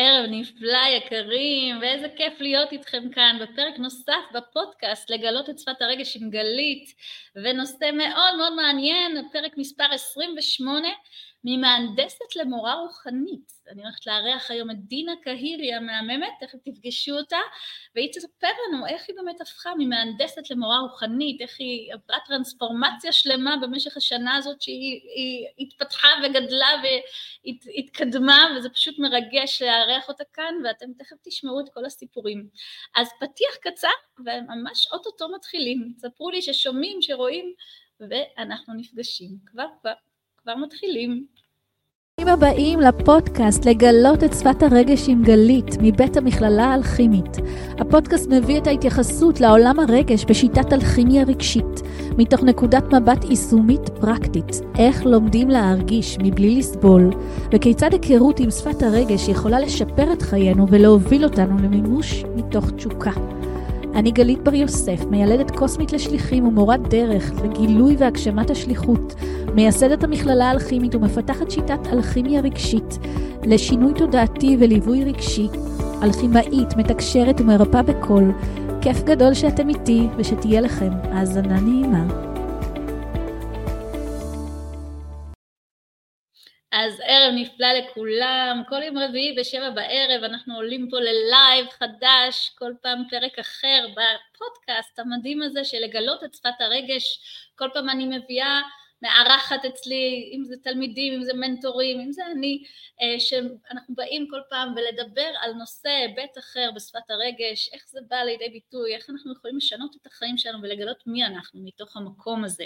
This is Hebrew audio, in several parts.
ערב נפלא יקרים, ואיזה כיף להיות איתכם כאן בפרק נוסף בפודקאסט לגלות את שפת הרגש עם גלית, ונושא מאוד מאוד מעניין, פרק מספר 28, ממהנדסת למורה רוחנית. אני הולכת לארח היום את דינה קהירי המהממת, תכף תפגשו אותה, והיא תספר לנו איך היא באמת הפכה ממהנדסת למורה רוחנית, איך היא עברה טרנספורמציה שלמה במשך השנה הזאת שהיא התפתחה וגדלה והתקדמה, וזה פשוט מרגש לארח אותה כאן, ואתם תכף תשמעו את כל הסיפורים. אז פתיח קצר, וממש אוטוטו מתחילים. ספרו לי ששומעים, שרואים, ואנחנו נפגשים. כבר כבר. כבר מתחילים. ברוכים הבאים לפודקאסט לגלות את שפת הרגש עם גלית מבית המכללה האלכימית. הפודקאסט מביא את ההתייחסות לעולם הרגש בשיטת אלכימיה רגשית, מתוך נקודת מבט יישומית פרקטית, איך לומדים להרגיש מבלי לסבול, וכיצד היכרות עם שפת הרגש יכולה לשפר את חיינו ולהוביל אותנו למימוש מתוך תשוקה. אני גלית בר יוסף, מיילדת קוסמית לשליחים ומורת דרך לגילוי והגשמת השליחות, מייסדת המכללה האלכימית ומפתחת שיטת אלכימיה רגשית לשינוי תודעתי וליווי רגשי, אלכימאית, מתקשרת ומרפאה בקול. כיף גדול שאתם איתי ושתהיה לכם האזנה נעימה. אז ערב נפלא לכולם, כל יום רביעי בשבע בערב אנחנו עולים פה ללייב חדש, כל פעם פרק אחר בפודקאסט המדהים הזה של לגלות את שפת הרגש, כל פעם אני מביאה מארחת אצלי, אם זה תלמידים, אם זה מנטורים, אם זה אני, אה, שאנחנו באים כל פעם ולדבר על נושא, היבט אחר בשפת הרגש, איך זה בא לידי ביטוי, איך אנחנו יכולים לשנות את החיים שלנו ולגלות מי אנחנו מתוך המקום הזה.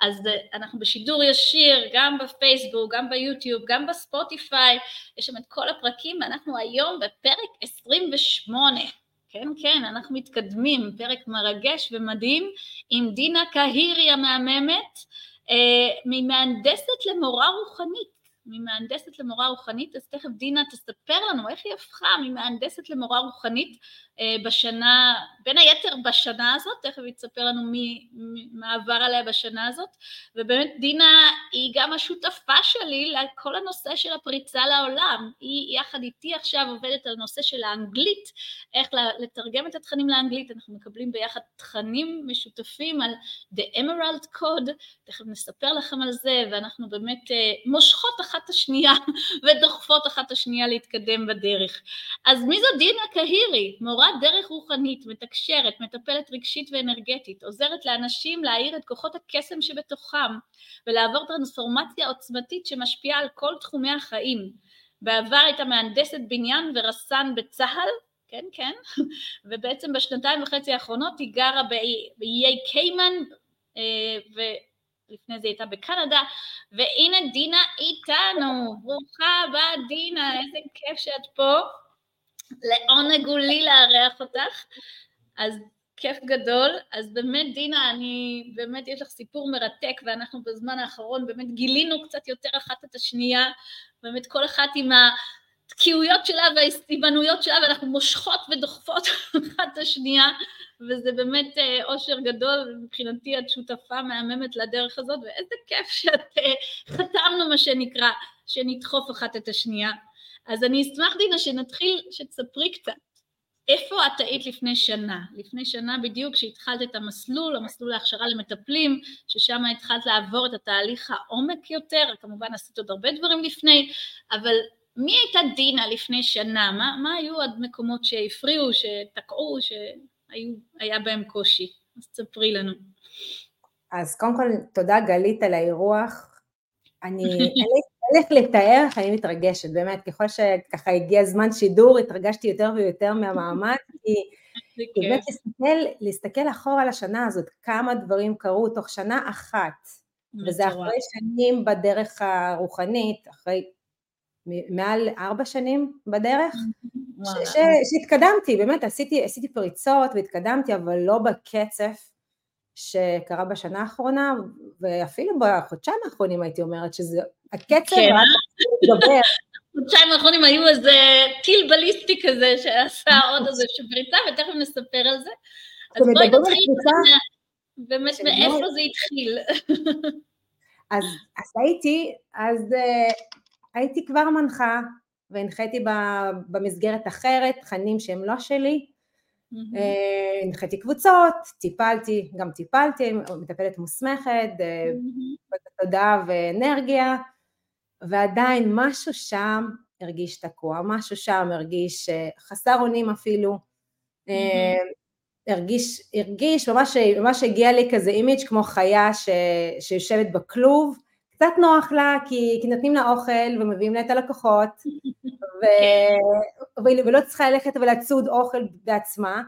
אז אה, אנחנו בשידור ישיר, גם בפייסבוק, גם ביוטיוב, גם בספוטיפיי, יש שם את כל הפרקים, ואנחנו היום בפרק 28. כן, כן, אנחנו מתקדמים, פרק מרגש ומדהים עם דינה קהירי המהממת, ממהנדסת למורה רוחנית, ממהנדסת למורה רוחנית, אז תכף דינה תספר לנו איך היא הפכה ממהנדסת למורה רוחנית אה, בשנה, בין היתר בשנה הזאת, תכף היא תספר לנו מי, מה עבר עליה בשנה הזאת, ובאמת דינה היא גם השותפה שלי לכל הנושא של הפריצה לעולם, היא יחד איתי עכשיו עובדת על נושא של האנגלית, איך לתרגם את התכנים לאנגלית, אנחנו מקבלים ביחד תכנים משותפים על The Emerald Code, תכף נספר לכם על זה, ואנחנו באמת אה, מושכות אחת את השנייה ודוחפות אחת את השנייה להתקדם בדרך. אז מי זו דינה קהירי? מורה דרך רוחנית, מתקשרת, מטפלת רגשית ואנרגטית, עוזרת לאנשים להאיר את כוחות הקסם שבתוכם ולעבור טרנספורמציה עוצמתית שמשפיעה על כל תחומי החיים. בעבר הייתה מהנדסת בניין ורסן בצה"ל, כן כן, ובעצם בשנתיים וחצי האחרונות היא גרה באיי קיימן ולפני זה הייתה בקנדה, והנה דינה איתנו, ברוכה הבאה דינה, איזה כיף שאת פה. לעונג הוא לי לארח אותך, אז כיף גדול. אז באמת דינה, אני, באמת יש לך סיפור מרתק, ואנחנו בזמן האחרון באמת גילינו קצת יותר אחת את השנייה, באמת כל אחת עם התקיעויות שלה וההסתיבנויות שלה, ואנחנו מושכות ודוחפות אחת את השנייה, וזה באמת אה, אושר גדול, ומבחינתי את שותפה מהממת לדרך הזאת, ואיזה כיף שאת אה, חתמנו מה שנקרא, שנדחוף אחת את השנייה. אז אני אשמח דינה שנתחיל, שתספרי קצת. איפה את היית לפני שנה? לפני שנה בדיוק כשהתחלת את המסלול, המסלול להכשרה למטפלים, ששם התחלת לעבור את התהליך העומק יותר, כמובן עשית עוד הרבה דברים לפני, אבל מי הייתה דינה לפני שנה? מה, מה היו המקומות שהפריעו, שתקעו, שהיה בהם קושי? אז תספרי לנו. אז קודם כל, תודה גלית על האירוח. אני, אין לתאר איך אני מתרגשת, באמת, ככל שככה הגיע זמן שידור, התרגשתי יותר ויותר מהמעמד, כי באמת להסתכל, להסתכל אחורה על השנה הזאת, כמה דברים קרו תוך שנה אחת, וזה אחרי שנים בדרך הרוחנית, אחרי מעל ארבע שנים בדרך, שהתקדמתי, באמת, עשיתי, עשיתי פריצות והתקדמתי, אבל לא בקצב שקרה בשנה האחרונה, ואפילו בחודשיים האחרונים הייתי אומרת שזה הקצב כן. מדבר. החודשיים האחרונים היו איזה טיל בליסטי כזה שעשה עוד איזה שבריצה, ותכף נספר על זה. אז בואי נתחיל באמת מאיפה זה התחיל. אז, הייתי, אז uh, הייתי כבר מנחה, והנחיתי במסגרת אחרת, תכנים שהם לא שלי, Mm-hmm. הנחיתי קבוצות, טיפלתי, גם טיפלתי, מטפלת מוסמכת, mm-hmm. תודעה ואנרגיה, ועדיין משהו שם הרגיש תקוע, משהו שם הרגיש חסר אונים אפילו, mm-hmm. הרגיש, הרגיש, ממש, ממש הגיע לי כזה אימיג' כמו חיה ש, שיושבת בכלוב, קצת נוח לה כי, כי נותנים לה אוכל ומביאים לה את הלקוחות ו, כן. ולא צריכה ללכת ולצוד אוכל בעצמה,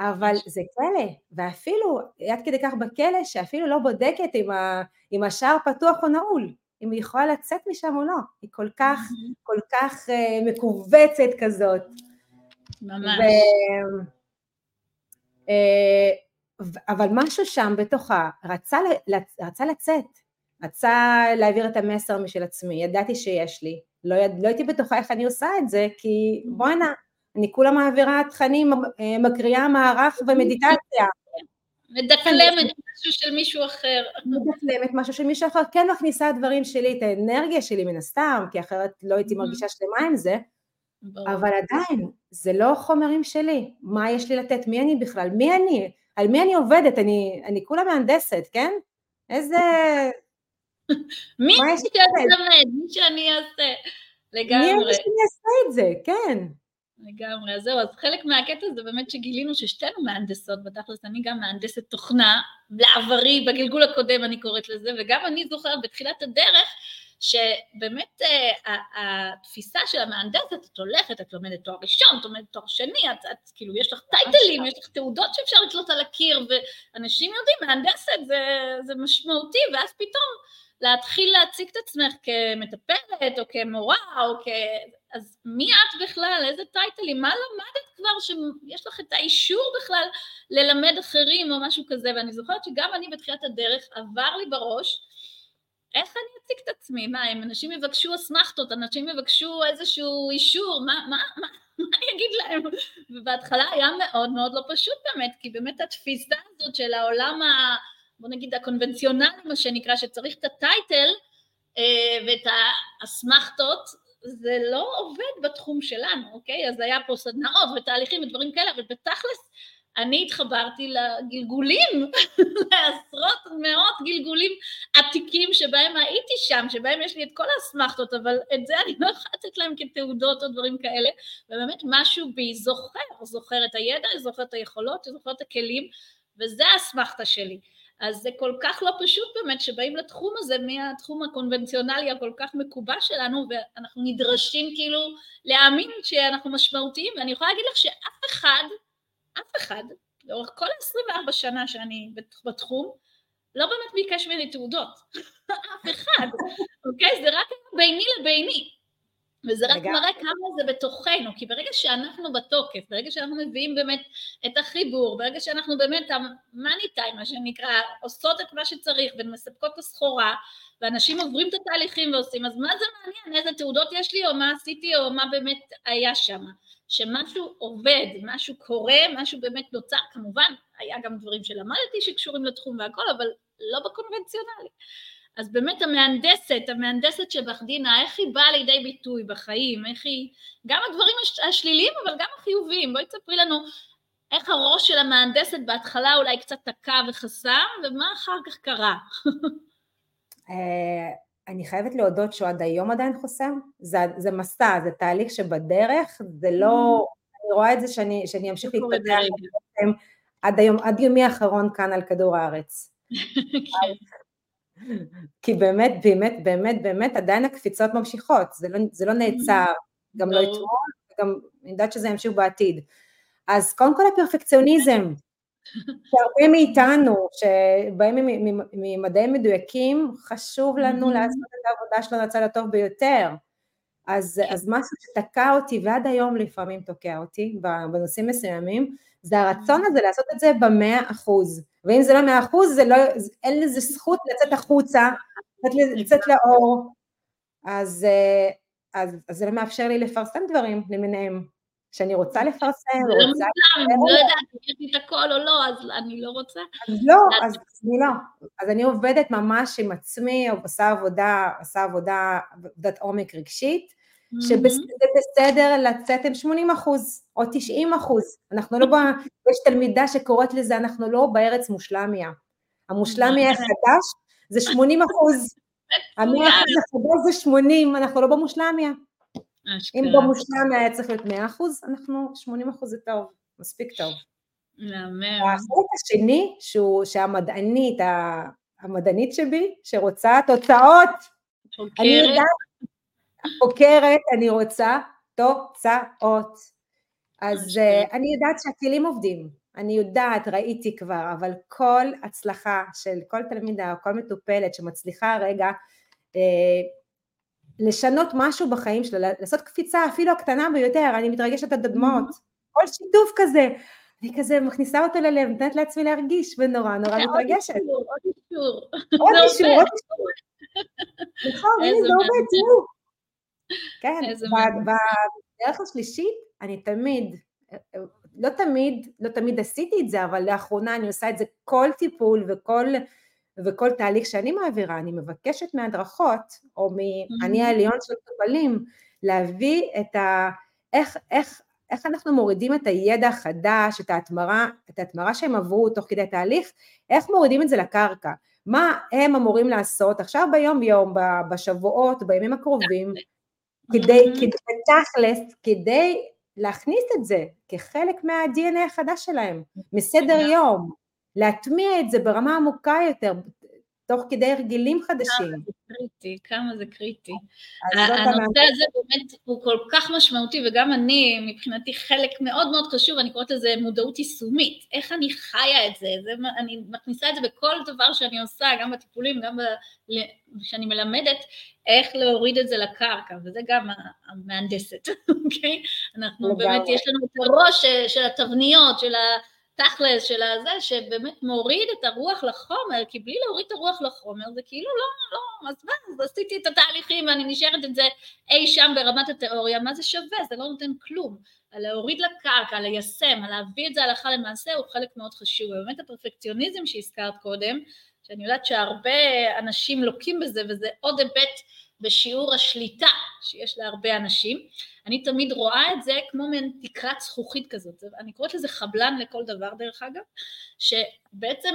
אבל זה כלא, ואפילו עד כדי כך בכלא שאפילו לא בודקת אם, ה, אם השער פתוח או נעול, אם היא יכולה לצאת משם או לא, היא כל כך, כל כך uh, מכווצת כזאת. ממש. ו, uh, אבל משהו שם בתוכה רצה, רצה לצאת, רצה להעביר את המסר משל עצמי, ידעתי שיש לי, לא, יד, לא הייתי בטוחה איך אני עושה את זה, כי בואנה, אני כולה מעבירה תכנים, אה, מקריאה מערך ומדיטציה. מדקלמת משהו של מישהו אחר. מדקלמת משהו של מישהו אחר, כן מכניסה דברים שלי, את האנרגיה שלי מן הסתם, כי אחרת לא הייתי מרגישה שלמה עם זה, אבל עדיין, זה לא חומרים שלי, מה יש לי לתת, מי אני בכלל, מי אני, על מי אני עובדת, אני, אני כולה מהנדסת, כן? איזה... מי שתלמד, מי שאני אעשה, לגמרי. מי שאני אעשה את זה, כן. לגמרי, אז זהו, אז חלק מהקטע זה באמת שגילינו ששתינו מהנדסות, בתכלס אני גם מהנדסת תוכנה, לעברי, בגלגול הקודם אני קוראת לזה, וגם אני זוכרת בתחילת הדרך, שבאמת uh, התפיסה של המהנדסת, את הולכת, את לומדת תואר ראשון, את לומדת תואר שני, את, את כאילו, יש לך טייטלים, יש לך תעודות שאפשר לתלות על הקיר, ואנשים יודעים, מהנדסת זה, זה משמעותי, ואז פתאום להתחיל להציג את עצמך כמטפלת, או כמורה, או כ... אז מי את בכלל? איזה טייטלים? מה למדת כבר שיש לך את האישור בכלל ללמד אחרים או משהו כזה? ואני זוכרת שגם אני בתחילת הדרך עבר לי בראש איך אני אציג את עצמי? מה, אם אנשים יבקשו אסמכתות, אנשים יבקשו איזשהו אישור, מה, מה, מה, מה אני אגיד להם? ובהתחלה היה מאוד מאוד לא פשוט באמת, כי באמת התפיסה הזאת של העולם ה... בוא נגיד הקונבנציונלי, מה שנקרא, שצריך את הטייטל אה, ואת האסמכתות, זה לא עובד בתחום שלנו, אוקיי? אז היה פה סדנאות ותהליכים ודברים כאלה, אבל בתכלס אני התחברתי לגלגולים, לעשרות מאות גלגולים עתיקים שבהם הייתי שם, שבהם יש לי את כל האסמכתות, אבל את זה אני לא יכולה לתת להם כתעודות או דברים כאלה, ובאמת משהו בי זוכר, זוכר את הידע, זוכר את היכולות, זוכר את הכלים, וזה האסמכתה שלי. אז זה כל כך לא פשוט באמת שבאים לתחום הזה מהתחום הקונבנציונלי הכל כך מקובע שלנו ואנחנו נדרשים כאילו להאמין שאנחנו משמעותיים ואני יכולה להגיד לך שאף אחד, אף אחד, לאורך כל ה-24 שנה שאני בתחום, לא באמת ביקש ממני תעודות, אף אחד, אוקיי? זה רק ביני לביני. וזה רק מראה כמה זה בתוכנו, כי ברגע שאנחנו בתוקף, ברגע שאנחנו מביאים באמת את החיבור, ברגע שאנחנו באמת המאני טיים, מה שנקרא, עושות את מה שצריך ומספקות את הסחורה, ואנשים עוברים את התהליכים ועושים, אז מה זה מעניין, איזה תעודות יש לי, או מה עשיתי, או מה באמת היה שם. שמשהו עובד, משהו קורה, משהו באמת נוצר, כמובן, היה גם דברים שלמדתי שקשורים לתחום והכל, אבל לא בקונבנציונלי. אז באמת המהנדסת, המהנדסת שבך דינה, איך היא באה לידי ביטוי בחיים, איך היא, גם הדברים השליליים אבל גם החיוביים, בואי תספרי לנו איך הראש של המהנדסת בהתחלה אולי קצת תקע וחסם, ומה אחר כך קרה. אה, אני חייבת להודות שהוא עד היום עדיין חוסם, זה, זה מסע, זה תהליך שבדרך, זה לא, mm. אני רואה את זה שאני, שאני אמשיך להתפתח עד היום, עד יומי האחרון כאן על כדור הארץ. כי באמת, באמת, באמת, באמת, עדיין הקפיצות ממשיכות, זה לא, זה לא נעצר, גם לא אתמול, וגם אני יודעת שזה ימשיך בעתיד. אז קודם כל הפרפקציוניזם, שהרבה מאיתנו שבאים ממדעים מדויקים, חשוב לנו לעשות את העבודה שלנו לצד הטוב ביותר. אז, כן. אז משהו שתקע אותי ועד היום לפעמים תוקע אותי בנושאים מסוימים, זה הרצון הזה לעשות את זה במאה אחוז. ואם זה לא מאה אחוז, זה לא, אין לזה זכות לצאת החוצה, לצאת לאור, אז, אה, אז, אז זה לא מאפשר לי לפרסם דברים למיניהם, שאני רוצה לפרסם, זה לא מושלם, אני לא יודעת אם יש לי את הכל או לא, אז אני לא רוצה. אז לא, אז אני לא. אז אני עובדת ממש עם עצמי, עושה עבודה, עושה עבודה, עבודת עומק רגשית, שזה בסדר לצאת עם 80 אחוז או 90 אחוז, אנחנו לא, יש תלמידה שקוראת לזה, אנחנו לא בארץ מושלמיה, המושלמיה החדש זה 80 אחוז, המאה אחוז החדש זה 80, אנחנו לא במושלמיה, אם במושלמיה היה צריך להיות 100 אחוז, אנחנו 80 אחוז זה טוב, מספיק טוב. החלק השני, שהוא, שהמדענית, המדענית שבי, שרוצה תוצאות, אני יודעת, חוקרת, אני רוצה תוצאות. אז uh, אני יודעת שהכלים עובדים, אני יודעת, ראיתי כבר, אבל כל הצלחה של כל תלמידה או כל מטופלת שמצליחה רגע אה, לשנות משהו בחיים שלה, לעשות קפיצה אפילו הקטנה ביותר, אני מתרגשת עד הדמעות, mm-hmm. כל שיתוף כזה, אני כזה מכניסה אותו ללב, נותנת לעצמי להרגיש, ונורא נורא מתרגשת. עוד אישור, עוד אישור. עוד אישור, נכון, הנה זה עובד, תראו. כן, בדרך השלישית אני תמיד, לא תמיד, לא תמיד עשיתי את זה, אבל לאחרונה אני עושה את זה כל טיפול וכל, וכל תהליך שאני מעבירה, אני מבקשת מהדרכות, או מאני. העליון של מטופלים, להביא את ה... איך, איך, איך אנחנו מורידים את הידע החדש, את ההתמרה, את ההתמרה שהם עברו תוך כדי תהליך, איך מורידים את זה לקרקע, מה הם אמורים לעשות עכשיו ביום יום, בשבועות, בימים הקרובים, כדי, כדי, תכלס, כדי להכניס את זה כחלק מה-DNA החדש שלהם, מסדר יום, להטמיע את זה ברמה עמוקה יותר, תוך כדי הרגלים חדשים. כמה זה קריטי, כמה זה קריטי. הנושא הזה באמת הוא כל כך משמעותי, וגם אני, מבחינתי חלק מאוד מאוד חשוב, אני קוראת לזה מודעות יישומית, איך אני חיה את זה, זה אני מכניסה את זה בכל דבר שאני עושה, גם בטיפולים, גם כשאני מלמדת, איך להוריד את זה לקרקע, וזה גם המהנדסת, אוקיי? אנחנו באמת, יש לנו את הראש של התבניות, של ה... תכלס של הזה, שבאמת מוריד את הרוח לחומר, כי בלי להוריד את הרוח לחומר זה כאילו לא, לא, אז מה, אז עשיתי את התהליכים ואני נשארת את זה אי שם ברמת התיאוריה, מה זה שווה? זה לא נותן כלום. להוריד לקרקע, ליישם, להביא את זה הלכה למעשה הוא חלק מאוד חשוב, ובאמת הפרפקציוניזם שהזכרת קודם, שאני יודעת שהרבה אנשים לוקים בזה, וזה עוד היבט בשיעור השליטה שיש להרבה אנשים. אני תמיד רואה את זה כמו מעין תקרת זכוכית כזאת, אני קוראת לזה חבלן לכל דבר דרך אגב, שבעצם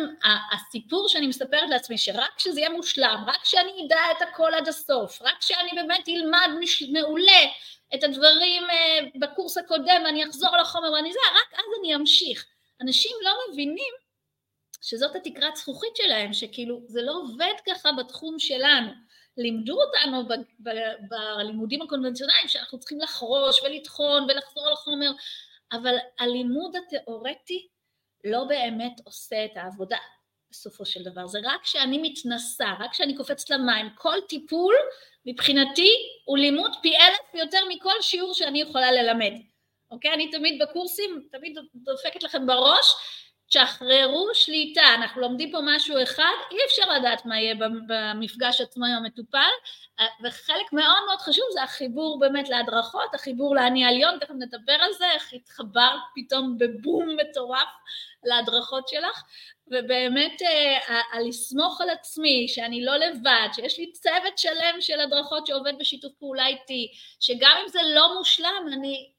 הסיפור שאני מספרת לעצמי, שרק כשזה יהיה מושלם, רק כשאני אדע את הכל עד הסוף, רק כשאני באמת אלמד מעולה את הדברים אה, בקורס הקודם ואני אחזור לחומר ואני זה, רק אז אני אמשיך. אנשים לא מבינים שזאת התקרת זכוכית שלהם, שכאילו זה לא עובד ככה בתחום שלנו. לימדו אותנו בלימודים הקונבנציונליים שאנחנו צריכים לחרוש ולטחון ולחזור על החומר, אבל הלימוד התיאורטי לא באמת עושה את העבודה בסופו של דבר, זה רק כשאני מתנסה, רק כשאני קופצת למים, כל טיפול מבחינתי הוא לימוד פי אלף יותר מכל שיעור שאני יכולה ללמד, אוקיי? אני תמיד בקורסים, תמיד דופקת לכם בראש תשחררו שליטה, אנחנו לומדים פה משהו אחד, אי אפשר לדעת מה יהיה במפגש עצמו עם המטופל, וחלק מאוד מאוד חשוב זה החיבור באמת להדרכות, החיבור לאני עליון, תכף נדבר על זה, איך התחברת פתאום בבום מטורף להדרכות שלך, ובאמת אה, לסמוך על עצמי, שאני לא לבד, שיש לי צוות שלם של הדרכות שעובד בשיתוף פעולה איתי, שגם אם זה לא מושלם, אני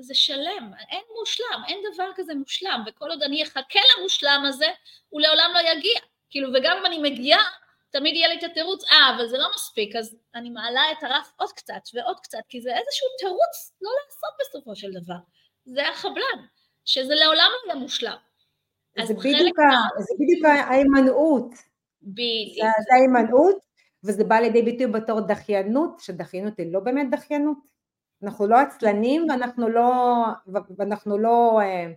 זה שלם, אין מושלם, אין דבר כזה מושלם, וכל עוד אני אחכה למושלם הזה, הוא לעולם לא יגיע. כאילו, וגם אם אני מגיעה, תמיד יהיה לי את התירוץ, אה, אבל זה לא מספיק, אז אני מעלה את הרף עוד קצת ועוד קצת, כי זה איזשהו תירוץ לא לעשות בסופו של דבר. זה החבלן, שזה לעולם לא יהיה מושלם. זה בדיוק, מה... זה בדיוק ההימנעות. בדיוק. זה ההימנעות, וזה בא לידי ביטוי בתור דחיינות, שדחיינות היא לא באמת דחיינות. אנחנו לא עצלנים ואנחנו לא, ואנחנו לא, אה,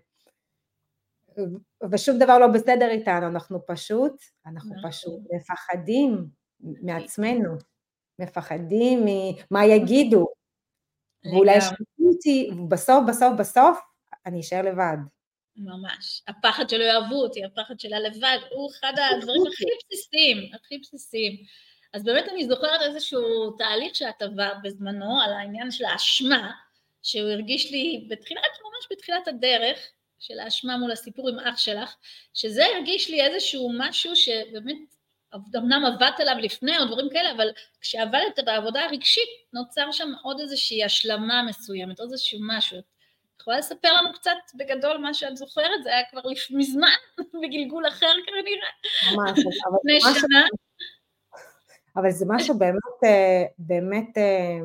ושום דבר לא בסדר איתנו, אנחנו פשוט, אנחנו נכון. פשוט מפחדים מעצמנו, מפחדים ממה יגידו, ואולי ישמעו אותי, בסוף בסוף בסוף אני אשאר לבד. ממש. הפחד שלא יאהבו אותי, הפחד של הלבד, הוא אחד הדברים הכי בסיסיים, הכי בסיסיים. אז באמת אני זוכרת איזשהו תהליך שאת עברת בזמנו על העניין של האשמה, שהוא הרגיש לי בתחילת, ממש בתחילת הדרך, של האשמה מול הסיפור עם אח שלך, שזה הרגיש לי איזשהו משהו שבאמת אמנם עבדת עליו לפני או דברים כאלה, אבל כשעבדת בעבודה הרגשית, נוצר שם עוד איזושהי השלמה מסוימת, עוד איזשהו משהו. את יכולה לספר לנו קצת בגדול מה שאת זוכרת? זה היה כבר מזמן, בגלגול אחר כנראה. ממש, אבל לפני שנה. אבל זה משהו באמת, אה, באמת אה,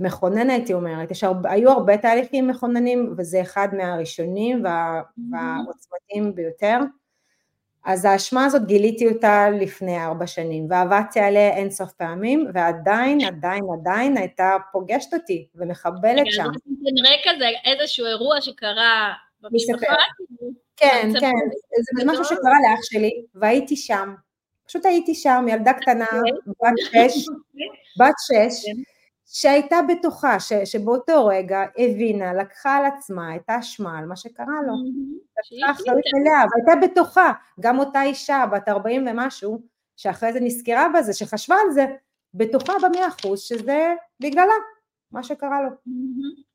מכונן הייתי אומרת, יש הרבה, היו הרבה תהליכים מכוננים וזה אחד מהראשונים וה, והעוצמתיים ביותר. אז האשמה הזאת גיליתי אותה לפני ארבע שנים, ועבדתי עליה אין סוף פעמים, ועדיין, עדיין, עדיין הייתה פוגשת אותי ומחבלת שם. רקע זה איזשהו אירוע שקרה במשפחה? כן, כן, זה משהו שקרה לאח שלי, והייתי שם. פשוט הייתי שם, ילדה קטנה. בת שש. בת שש, כן. שהייתה בטוחה, ש, שבאותו רגע הבינה, לקחה על עצמה את האשמה על מה שקרה לו. לקחה אחריות מלאה, והייתה בטוחה, גם אותה אישה בת 40 ומשהו, שאחרי זה נזכרה בזה, שחשבה על זה, בטוחה במאה אחוז שזה בגללה, מה שקרה לו.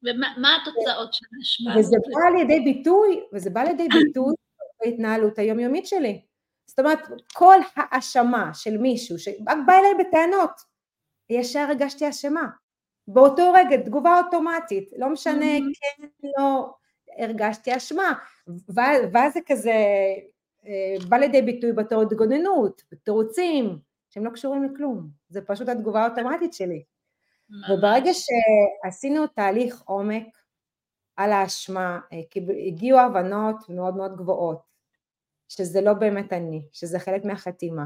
ומה התוצאות של האשמה? וזה בא לידי ביטוי, וזה בא לידי ביטוי בהתנהלות היומיומית שלי. זאת אומרת, כל האשמה של מישהו שרק בא אליי בטענות, ישר הרגשתי אשמה. באותו רגע, תגובה אוטומטית, לא משנה כן, לא, הרגשתי אשמה. ואז זה כזה אה, בא לידי ביטוי בתור התגוננות, בתירוצים, שהם לא קשורים לכלום, זה פשוט התגובה האוטומטית שלי. וברגע שעשינו תהליך עומק על האשמה, אה, הגיעו הבנות מאוד מאוד גבוהות, שזה לא באמת אני, שזה חלק מהחתימה,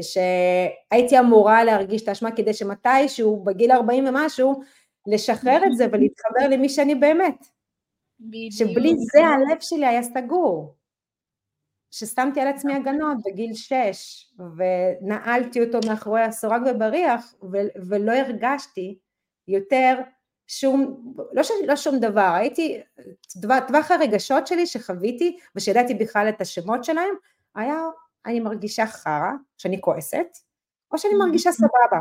שהייתי אמורה להרגיש את האשמה כדי שמתישהו בגיל 40 ומשהו לשחרר את זה ולהתחבר למי שאני באמת. בדיוק. שבלי זה הלב שלי היה סגור. ששמתי על עצמי הגנות בגיל 6 ונעלתי אותו מאחורי הסורג ובריח ולא הרגשתי יותר שום, לא, ש, לא שום דבר, הייתי, טווח הרגשות שלי שחוויתי ושידעתי בכלל את השמות שלהם, היה אני מרגישה חרא, שאני כועסת, או שאני מרגישה סבבה.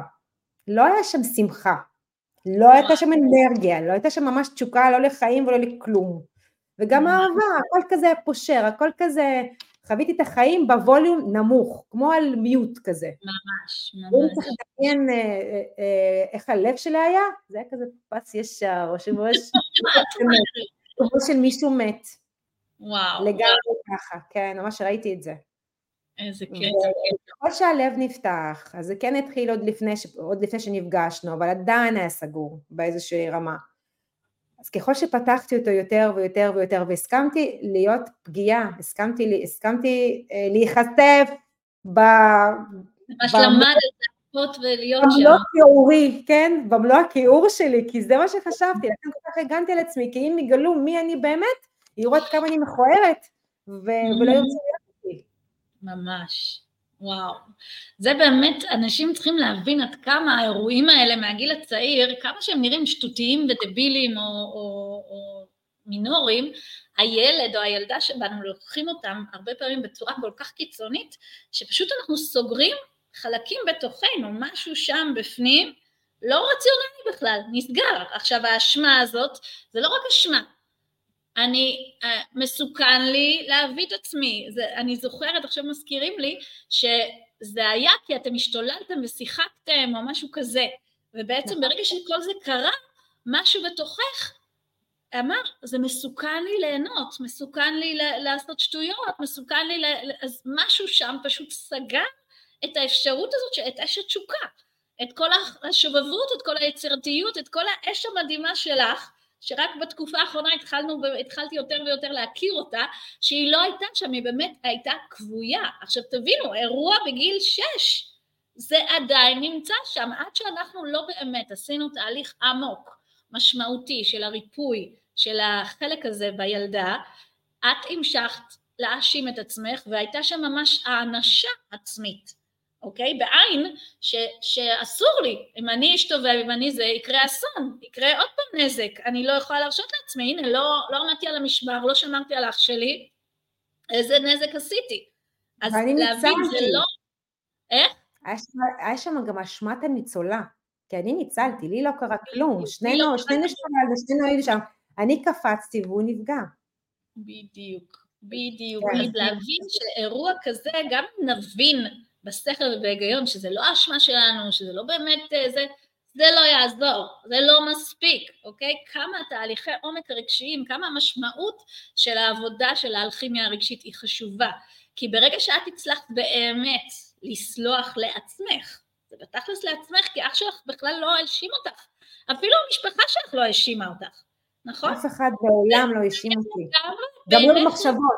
לא היה שם שמחה, לא הייתה שם אנרגיה, לא הייתה שם ממש תשוקה לא לחיים ולא לכלום. וגם אהבה, הכל כזה פושר, הכל כזה חוויתי את החיים בווליום נמוך, כמו על מיוט כזה. ממש, ממש. אם צריך לדמיין אה, אה, אה, איך הלב שלי היה, זה היה כזה פס ישר, או שמש... כמו של מישהו מת. וואו. לגמרי ככה, כן, ממש ראיתי את זה. איזה קטע. ככל שהלב נפתח, אז זה כן התחיל עוד לפני, עוד לפני שנפגשנו, אבל עדיין היה סגור באיזושהי רמה. אז ככל שפתחתי אותו יותר ויותר ויותר והסכמתי להיות פגיעה, הסכמתי, הסכמתי אה, להיחשף ב... ממש למדת לעשות ולהיות שם. במלוא הכיעורי, כן? במלוא הכיעור שלי, כי זה מה שחשבתי, לכן כל כך הגנתי על עצמי, כי אם יגלו מי אני באמת, יראו עד כמה אני מכוערת. ולא ירצו להיות אותי. ממש. וואו, זה באמת, אנשים צריכים להבין עד כמה האירועים האלה מהגיל הצעיר, כמה שהם נראים שטותיים ודבילים או, או, או מינוריים, הילד או הילדה שבנו לוקחים אותם הרבה פעמים בצורה כל כך קיצונית, שפשוט אנחנו סוגרים חלקים בתוכנו, משהו שם בפנים, לא רציונלי בכלל, נסגר. עכשיו האשמה הזאת, זה לא רק אשמה, אני, uh, מסוכן לי להביא את עצמי, זה, אני זוכרת, עכשיו מזכירים לי, שזה היה כי אתם השתוללתם ושיחקתם או משהו כזה, ובעצם. ברגע שכל זה קרה, משהו בתוכך אמר, זה מסוכן לי ליהנות, מסוכן לי לעשות שטויות, מסוכן לי, ל... אז משהו שם פשוט סגר את האפשרות הזאת, את אש התשוקה, את כל השובבות, את כל היצירתיות, את כל האש המדהימה שלך, שרק בתקופה האחרונה התחלנו, התחלתי יותר ויותר להכיר אותה, שהיא לא הייתה שם, היא באמת הייתה כבויה. עכשיו תבינו, אירוע בגיל שש, זה עדיין נמצא שם, עד שאנחנו לא באמת עשינו תהליך עמוק, משמעותי של הריפוי, של החלק הזה בילדה, את המשכת להאשים את עצמך והייתה שם ממש האנשה עצמית. אוקיי? בעין ש, שאסור לי, אם אני אשתובב, אם אני זה, יקרה אסון, יקרה עוד פעם נזק, אני לא יכולה להרשות לעצמי, הנה, לא, לא עמדתי על המשמר, לא שמרתי על אח שלי, איזה נזק עשיתי. אז להבין, זה לא... איך? היה שם גם אשמת הניצולה, כי אני ניצלתי, לי לא קרה כלום, שנינו, לא שנינו שנינו היינו שם, אני קפצתי והוא נפגע. בדיוק, בדיוק, כן. להבין שאירוע כזה, גם נבין בשכל ובהיגיון, שזה לא אשמה שלנו, שזה לא באמת אה, זה, זה לא יעזור, זה לא מספיק, אוקיי? כמה תהליכי עומק הרגשיים, כמה המשמעות של העבודה של האלכימיה הרגשית היא חשובה. כי ברגע שאת הצלחת באמת לסלוח לעצמך, זה בתכלס לעצמך, כי אח שלך בכלל לא האשים אותך, אפילו המשפחה שלך לא האשימה אותך, נכון? אף אחד בעולם לא האשים אותי, גם לא במחשבות,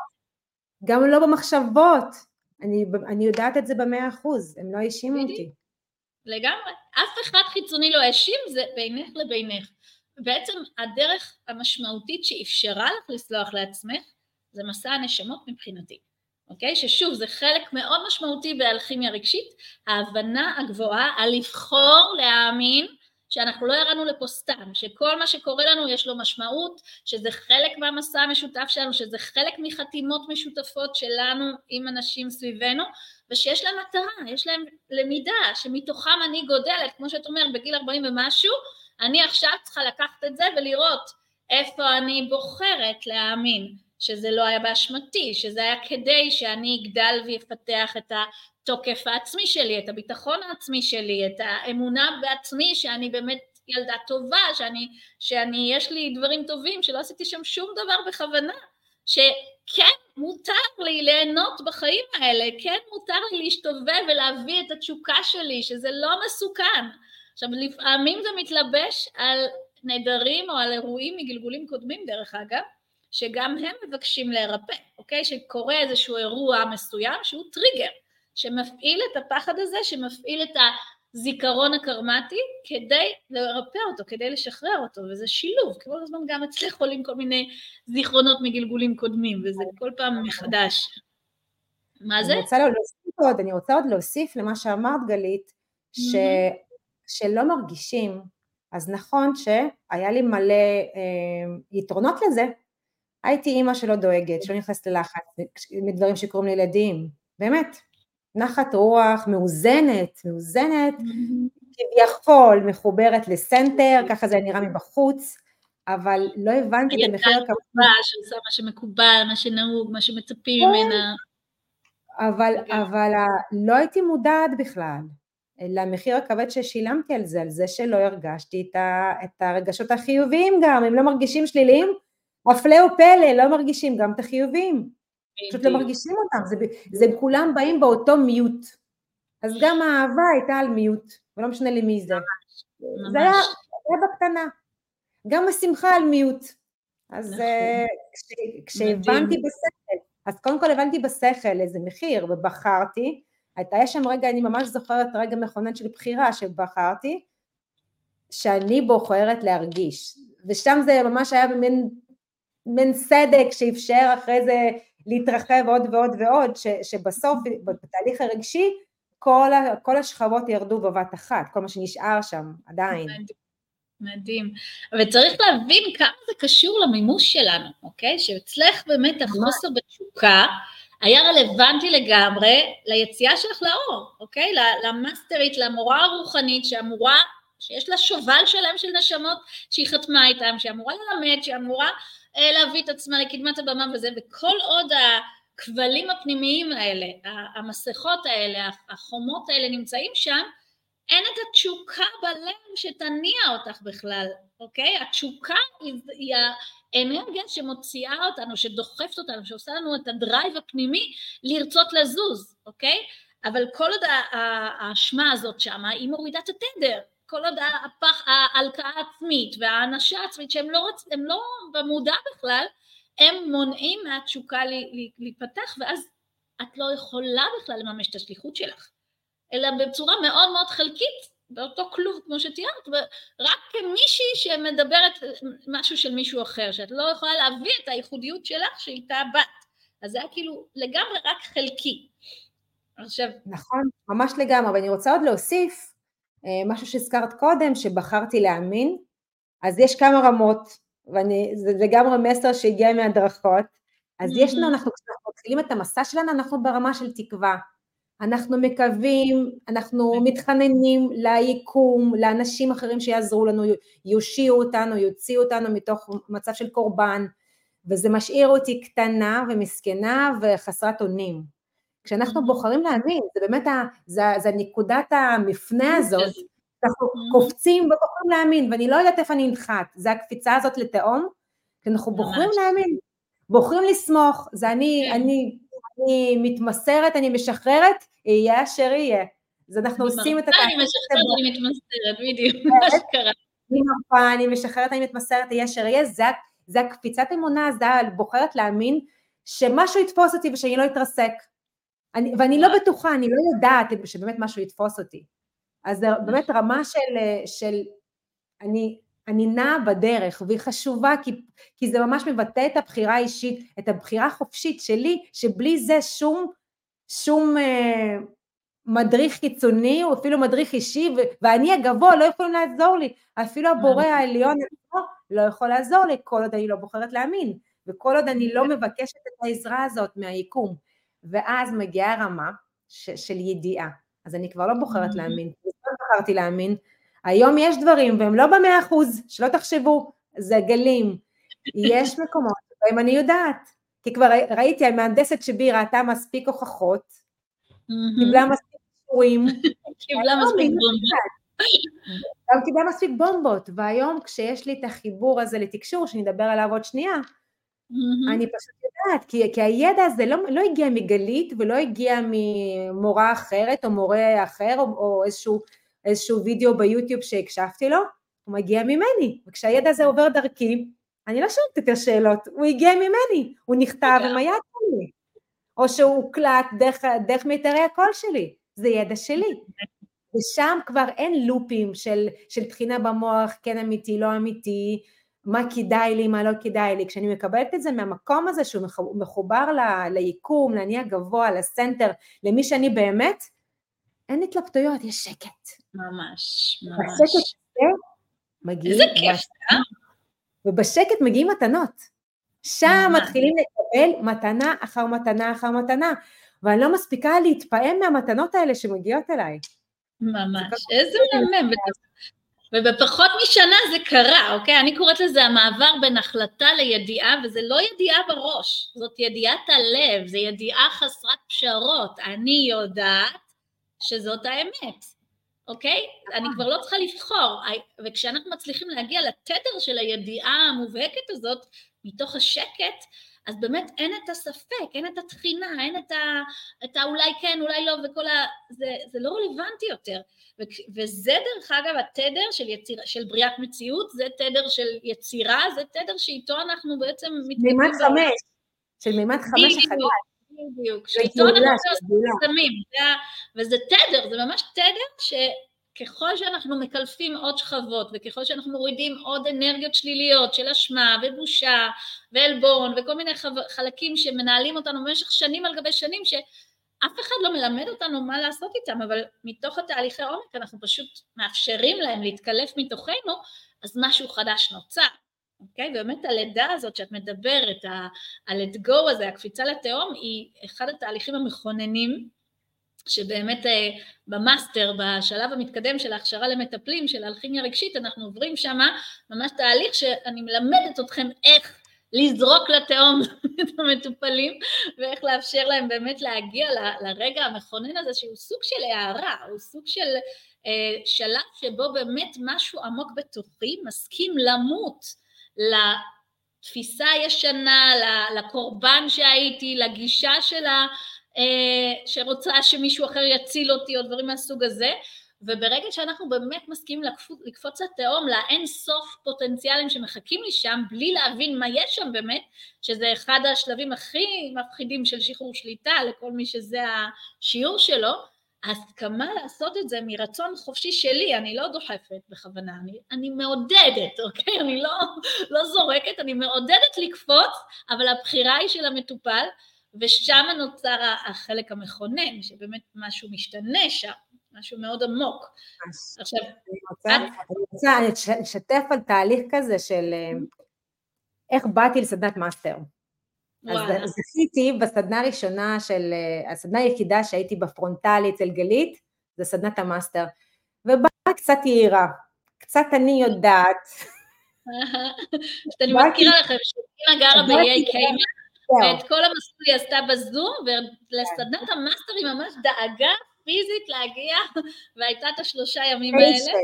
גם לא במחשבות. אני, אני יודעת את זה במאה אחוז, הם לא האשימו אותי. לגמרי. אף אחד חיצוני לא האשים, זה בינך לבינך. בעצם הדרך המשמעותית שאפשרה לך לסלוח לעצמך, זה מסע הנשמות מבחינתי. אוקיי? ששוב, זה חלק מאוד משמעותי באלכימיה רגשית, ההבנה הגבוהה על לבחור להאמין שאנחנו לא ירדנו לפה סתם, שכל מה שקורה לנו יש לו משמעות, שזה חלק מהמסע המשותף שלנו, שזה חלק מחתימות משותפות שלנו עם אנשים סביבנו, ושיש להם מטרה, יש להם למידה, שמתוכם אני גודלת, כמו שאת אומרת, בגיל 40 ומשהו, אני עכשיו צריכה לקחת את זה ולראות איפה אני בוחרת להאמין שזה לא היה באשמתי, שזה היה כדי שאני אגדל ויפתח את התוקף העצמי שלי, את הביטחון העצמי שלי, את האמונה בעצמי שאני באמת ילדה טובה, שאני, שאני יש לי דברים טובים, שלא עשיתי שם שום דבר בכוונה, שכן מותר לי ליהנות בחיים האלה, כן מותר לי להשתובב ולהביא את התשוקה שלי, שזה לא מסוכן. עכשיו לפעמים זה מתלבש על נדרים או על אירועים מגלגולים קודמים דרך אגב, שגם הם מבקשים להירפא, אוקיי? שקורה איזשהו אירוע מסוים שהוא טריגר, שמפעיל את הפחד הזה, שמפעיל את הזיכרון הקרמטי כדי לרפא אותו, כדי לשחרר אותו, וזה שילוב, כל הזמן גם אצלך עולים כל מיני זיכרונות מגלגולים קודמים, וזה כל פעם מחדש. מה זה? אני רוצה להוסיף עוד, אני רוצה עוד להוסיף למה שאמרת גלית, ש... שלא מרגישים, אז נכון שהיה לי מלא אה, יתרונות לזה, הייתי אימא שלא דואגת, שלא נכנסת ללחץ מדברים שקורים לילדים, באמת, נחת רוח, מאוזנת, מאוזנת, כביכול מחוברת לסנטר, ככה זה נראה מבחוץ, אבל לא הבנתי את המחיר הכבוד. שעושה מה שמקובל, מה שנהוג, מה שמצפים כן. ממנה. אבל, אבל לא הייתי מודעת בכלל למחיר הכבד ששילמתי על זה, על זה שלא הרגשתי את הרגשות החיוביים גם, הם לא מרגישים שליליים, הפלא ופלא, לא מרגישים גם את החיובים, פשוט לא מרגישים אותם, זה, זה כולם באים באותו מיוט, אז גם האהבה הייתה על מיוט, ולא משנה לי מי זה, ממש. זה היה, היה בקטנה, גם השמחה על מיוט, אז נכון. אה, כש, כשהבנתי בשכל, אז קודם כל הבנתי בשכל איזה מחיר ובחרתי, הייתה שם רגע, אני ממש זוכרת רגע מכונן של בחירה שבחרתי, שאני בוחרת להרגיש, ושם זה ממש היה במין מין סדק שאפשר אחרי זה להתרחב עוד ועוד ועוד, ש, שבסוף בתהליך הרגשי כל, ה, כל השכבות ירדו בבת אחת, כל מה שנשאר שם עדיין. מדהים. וצריך להבין כמה זה קשור למימוש שלנו, אוקיי? שאצלך באמת החוסר בתשוקה היה רלוונטי לגמרי ליציאה שלך לאור, אוקיי? למאסטרית, למורה הרוחנית שאמורה, שיש לה שובל שלם של נשמות שהיא חתמה איתם, שאמורה ללמד, שאמורה להביא את עצמה לקדמת הבמה וזה, וכל עוד הכבלים הפנימיים האלה, המסכות האלה, החומות האלה נמצאים שם, אין את התשוקה בלב שתניע אותך בכלל, אוקיי? התשוקה היא, היא האנרגיה שמוציאה אותנו, שדוחפת אותנו, שעושה לנו את הדרייב הפנימי לרצות לזוז, אוקיי? אבל כל עוד האשמה הזאת שמה, היא מורידה את התדר, כל עוד ההלקאה העצמית והאנשה העצמית שהם לא, רוצ, לא במודע בכלל, הם מונעים מהתשוקה להיפתח ואז את לא יכולה בכלל לממש את השליחות שלך, אלא בצורה מאוד מאוד חלקית, באותו כלוב כמו שתיארת, רק כמישהי שמדברת משהו של מישהו אחר, שאת לא יכולה להביא את הייחודיות שלך שאיתה בת, אז זה היה כאילו לגמרי רק חלקי. עכשיו... נכון, ממש לגמרי, ואני רוצה עוד להוסיף משהו שהזכרת קודם, שבחרתי להאמין, אז יש כמה רמות, וזה לגמרי מסר שהגיע מהדרכות, אז יש לנו, אנחנו כשאנחנו מתחילים את המסע שלנו, אנחנו ברמה של תקווה. אנחנו מקווים, אנחנו מתחננים ליקום, לאנשים אחרים שיעזרו לנו, יושיעו אותנו, יוציאו אותנו מתוך מצב של קורבן, וזה משאיר אותי קטנה ומסכנה וחסרת אונים. כשאנחנו בוחרים להאמין, זה באמת, ה, זה, זה נקודת המפנה הזאת, אנחנו קופצים ובוחרים להאמין, ואני לא יודעת איפה אני אנחת, זה הקפיצה הזאת לתהום, כי אנחנו בוחרים להאמין, בוחרים לסמוך, זה אני, כן. אני, אני מתמסרת, אני משחררת, יהיה אשר יהיה. אז אנחנו עושים את התהליך. אני משחררת, אני מתמסרת, בדיוק, מה שקרה. אני מרפה, אני משחררת, אני מתמסרת, יהיה אשר יהיה, זה, זה הקפיצת אמונה, זה בוחרת להאמין שמשהו יתפוס אותי ושאני לא אתרסק. אני, ואני לא בטוחה, אני לא יודעת שבאמת משהו יתפוס אותי. אז זה באמת רמה של, של אני, אני נעה בדרך, והיא חשובה כי, כי זה ממש מבטא את הבחירה האישית, את הבחירה החופשית שלי, שבלי זה שום, שום אה, מדריך קיצוני, או אפילו מדריך אישי, ו- ואני הגבוה לא יכולים לעזור לי, אפילו הבורא העליון לא יכול לעזור לי, כל עוד אני לא בוחרת להאמין, וכל עוד אני לא מבקשת את העזרה הזאת מהיקום. ואז מגיעה רמה ש- של ידיעה. אז אני כבר לא בוחרת להאמין, לא בחרתי להאמין. היום יש דברים, והם לא במאה אחוז, שלא תחשבו, זה גלים. יש מקומות שבהם אני יודעת, כי כבר ראיתי, המהנדסת שבי ראתה מספיק הוכחות, קיבלה מספיק אישורים. קיבלה מספיק בומבות. גם קיבלה מספיק בומבות, והיום כשיש לי את החיבור הזה לתקשור, שנדבר עליו עוד שנייה, Mm-hmm. אני פשוט יודעת, כי, כי הידע הזה לא, לא הגיע מגלית ולא הגיע ממורה אחרת או מורה אחר או, או איזשהו, איזשהו וידאו ביוטיוב שהקשבתי לו, הוא מגיע ממני, וכשהידע הזה עובר דרכי, אני לא שואלת יותר שאלות, הוא הגיע ממני, הוא נכתב עם היד שלי, או שהוא הוקלט דרך, דרך מיתרי הקול שלי, זה ידע שלי. ושם כבר אין לופים של, של תחינה במוח, כן אמיתי, לא אמיתי, מה כדאי לי, מה לא כדאי לי, כשאני מקבלת את זה מהמקום הזה שהוא מחובר ל, ליקום, לאני הגבוה, לסנטר, למי שאני באמת, אין התלבטויות, יש שקט. ממש, ממש. בשקט הזה מגיעים... איזה כיף, אה? ובשקט מגיעים מתנות. שם מתחילים לקבל מתנה אחר מתנה אחר מתנה, ואני לא מספיקה להתפעם מהמתנות האלה שמגיעות אליי. ממש, איזה מהמם. ובפחות משנה זה קרה, אוקיי? אני קוראת לזה המעבר בין החלטה לידיעה, וזה לא ידיעה בראש, זאת ידיעת הלב, זה ידיעה חסרת פשרות. אני יודעת שזאת האמת, אוקיי? אני כבר לא צריכה לבחור, וכשאנחנו מצליחים להגיע לתדר של הידיעה המובהקת הזאת, מתוך השקט, אז באמת אין את הספק, אין את התחינה, אין את, ה, את האולי כן, אולי לא, וכל ה... זה, זה לא רלוונטי יותר. ו, וזה דרך אגב התדר של, יציר, של בריאת מציאות, זה תדר של יצירה, זה תדר שאיתו אנחנו בעצם מתקדמים. מימד חמש, של מימד חמש החדש. בדיוק, שאיתו אנחנו שמים, וזה תדר, זה ממש תדר ש... ככל שאנחנו מקלפים עוד שכבות וככל שאנחנו מורידים עוד אנרגיות שליליות של אשמה ובושה ועלבון וכל מיני חלקים שמנהלים אותנו במשך שנים על גבי שנים שאף אחד לא מלמד אותנו מה לעשות איתם אבל מתוך התהליכי עומק אנחנו פשוט מאפשרים להם להתקלף מתוכנו אז משהו חדש נוצר אוקיי? Okay, באמת הלידה הזאת שאת מדברת, ה-let go הזה, הקפיצה לתהום, היא אחד התהליכים המכוננים שבאמת אה, במאסטר, בשלב המתקדם של ההכשרה למטפלים של האלכימיה רגשית, אנחנו עוברים שמה ממש תהליך שאני מלמדת אתכם איך לזרוק לתהום את המטופלים ואיך לאפשר להם באמת להגיע לרגע המכונן הזה שהוא סוג של הערה, הוא סוג של אה, שלב שבו באמת משהו עמוק בתוכי מסכים למות לתפיסה הישנה, לקורבן שהייתי, לגישה של שרוצה שמישהו אחר יציל אותי או דברים מהסוג הזה וברגע שאנחנו באמת מסכימים לקפוץ, לקפוץ לתהום, לאין סוף פוטנציאלים שמחכים לי שם, בלי להבין מה יש שם באמת, שזה אחד השלבים הכי מפחידים של שחרור שליטה לכל מי שזה השיעור שלו, ההסכמה לעשות את זה מרצון חופשי שלי, אני לא דוחפת בכוונה, אני, אני מעודדת, אוקיי? אני לא, לא זורקת, אני מעודדת לקפוץ, אבל הבחירה היא של המטופל, ושם נוצר החלק המכונן, שבאמת משהו משתנה שם, משהו מאוד עמוק. עכשיו, אני רוצה לשתף על תהליך כזה של אה, איך באתי לסדנת master. אז זכיתי בסדנה הראשונה של, אה, הסדנה היחידה שהייתי בפרונטלי אצל גלית, זה סדנת ה master. ובאה קצת יהירה, קצת אני יודעת. אני מזכירה לכם שאימא גרה באיי קיימן, ואת כל המסלול היא עשתה בזום, ולסדנת ה master היא ממש דאגה פיזית להגיע, והייתה את השלושה ימים האלה.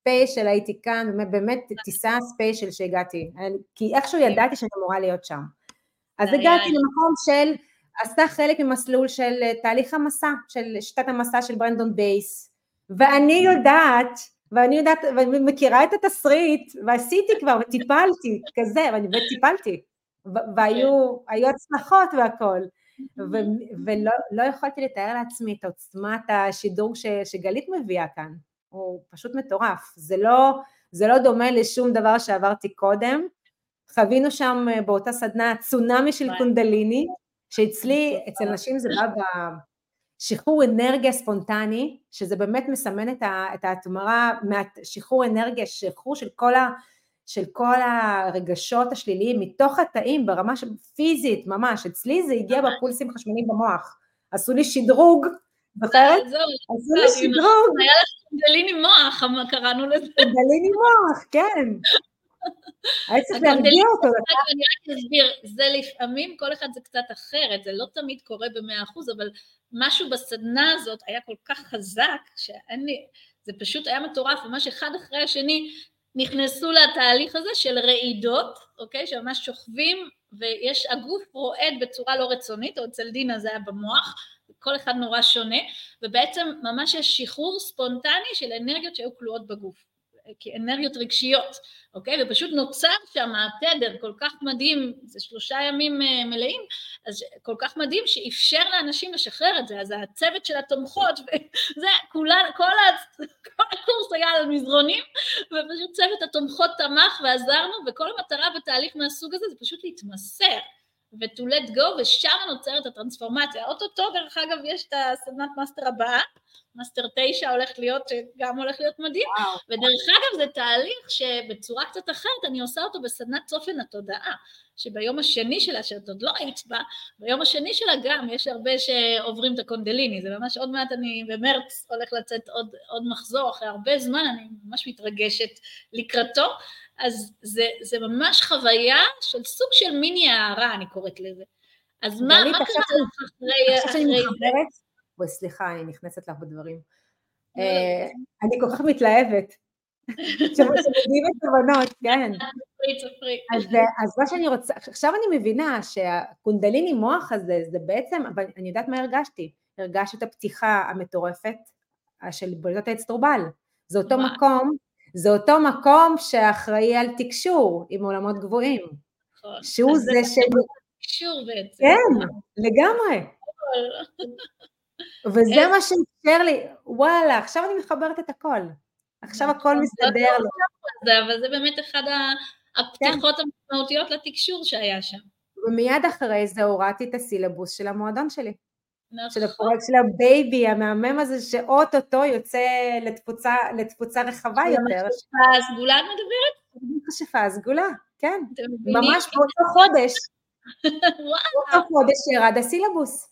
special הייתי כאן, באמת טיסה special שהגעתי, כי איכשהו כן. ידעתי שאני אמורה להיות שם. אז הגעתי למקום של, עשתה חלק ממסלול של תהליך המסע, של שיטת המסע של ברנדון בייס, ואני יודעת, ואני יודעת, ואני מכירה את התסריט, ועשיתי כבר, וטיפלתי, כזה, ואני טיפלתי, והיו הצלחות והכל. ולא לא יכולתי לתאר לעצמי את עוצמת השידור ש, שגלית מביאה כאן, הוא פשוט מטורף, זה לא, זה לא דומה לשום דבר שעברתי קודם, חווינו שם אה, באותה סדנה צונאמי של קונדליני, שאצלי, אצל נשים זה בא בשחרור אנרגיה ספונטני, שזה באמת מסמן את ההתמרה, שחרור אנרגיה, שחרור של כל ה... של כל הרגשות השליליים מתוך התאים ברמה של פיזית ממש, אצלי זה הגיע בפולסים חשמליים במוח, עשו לי שדרוג, זוכרת? עשו לי שדרוג. היה לך קונדליני מוח, קראנו לזה. קונדליני מוח, כן. היה צריך להרגיע אותו. אני רק אסביר, זה לפעמים כל אחד זה קצת אחרת, זה לא תמיד קורה במאה אחוז, אבל משהו בסדנה הזאת היה כל כך חזק, שאין לי, זה פשוט היה מטורף, ממש אחד אחרי השני נכנסו לתהליך הזה של רעידות, אוקיי? שממש שוכבים ויש, הגוף רועד בצורה לא רצונית, או אצל דינה זה היה במוח, כל אחד נורא שונה, ובעצם ממש יש שחרור ספונטני של אנרגיות שהיו כלואות בגוף. כאנרגיות רגשיות, אוקיי? ופשוט נוצר שם התדר כל כך מדהים, זה שלושה ימים אה, מלאים, אז כל כך מדהים שאפשר לאנשים לשחרר את זה, אז הצוות של התומכות, וזה, כולן, כל, ה, כל הקורס היה על מזרונים, ופשוט צוות התומכות תמך ועזרנו, וכל המטרה בתהליך מהסוג הזה זה פשוט להתמסר. ו-to let go, ושם נוצרת הטרנספורמציה. אוטוטו, דרך אגב, יש את הסדנת מאסטר הבאה, מאסטר תשע הולך להיות, שגם הולך להיות מדהים, וואו. ודרך אגב זה תהליך שבצורה קצת אחרת אני עושה אותו בסדנת צופן התודעה, שביום השני שלה, שאת עוד לא היית בה, ביום השני שלה גם יש הרבה שעוברים את הקונדליני, זה ממש עוד מעט אני במרץ הולך לצאת עוד, עוד מחזור, אחרי הרבה זמן אני ממש מתרגשת לקראתו, אז זה, זה ממש חוויה של סוג של מיני הערה, אני קוראת לזה. אז מה, מה קרה לך אחרי, אחרי זה? בואי סליחה, אני נכנסת לך בדברים. לא, לא, אה, אני כל כך מתלהבת. שמדהים את הבנות, כן. אז מה שאני רוצה, עכשיו אני מבינה שהקונדליני מוח הזה, זה בעצם, אבל אני יודעת מה הרגשתי. הרגשתי את הפתיחה המטורפת של בריאות האצטרובל. זה אותו מקום, זה אותו מקום שאחראי על תקשור עם עולמות גבוהים. נכון. שהוא זה ש... תקשור בעצם. כן, לגמרי. וזה מה שאפשר לי, וואלה, עכשיו אני מחברת את הכל. עכשיו נכון. הכל מסתדר לי. אבל זה באמת אחד הפתיחות כן. המשמעותיות לתקשור שהיה שם. ומיד אחרי זה הורדתי את הסילבוס של המועדון שלי. נכון. של הפרויקט של הבייבי המהמם הזה שאו-טו-טו יוצא לתפוצה, לתפוצה רחבה יותר. השפה הסגולה את מדברת? השפה הסגולה, כן. ממש באותו חודש. באותו חודש ירד הסילבוס.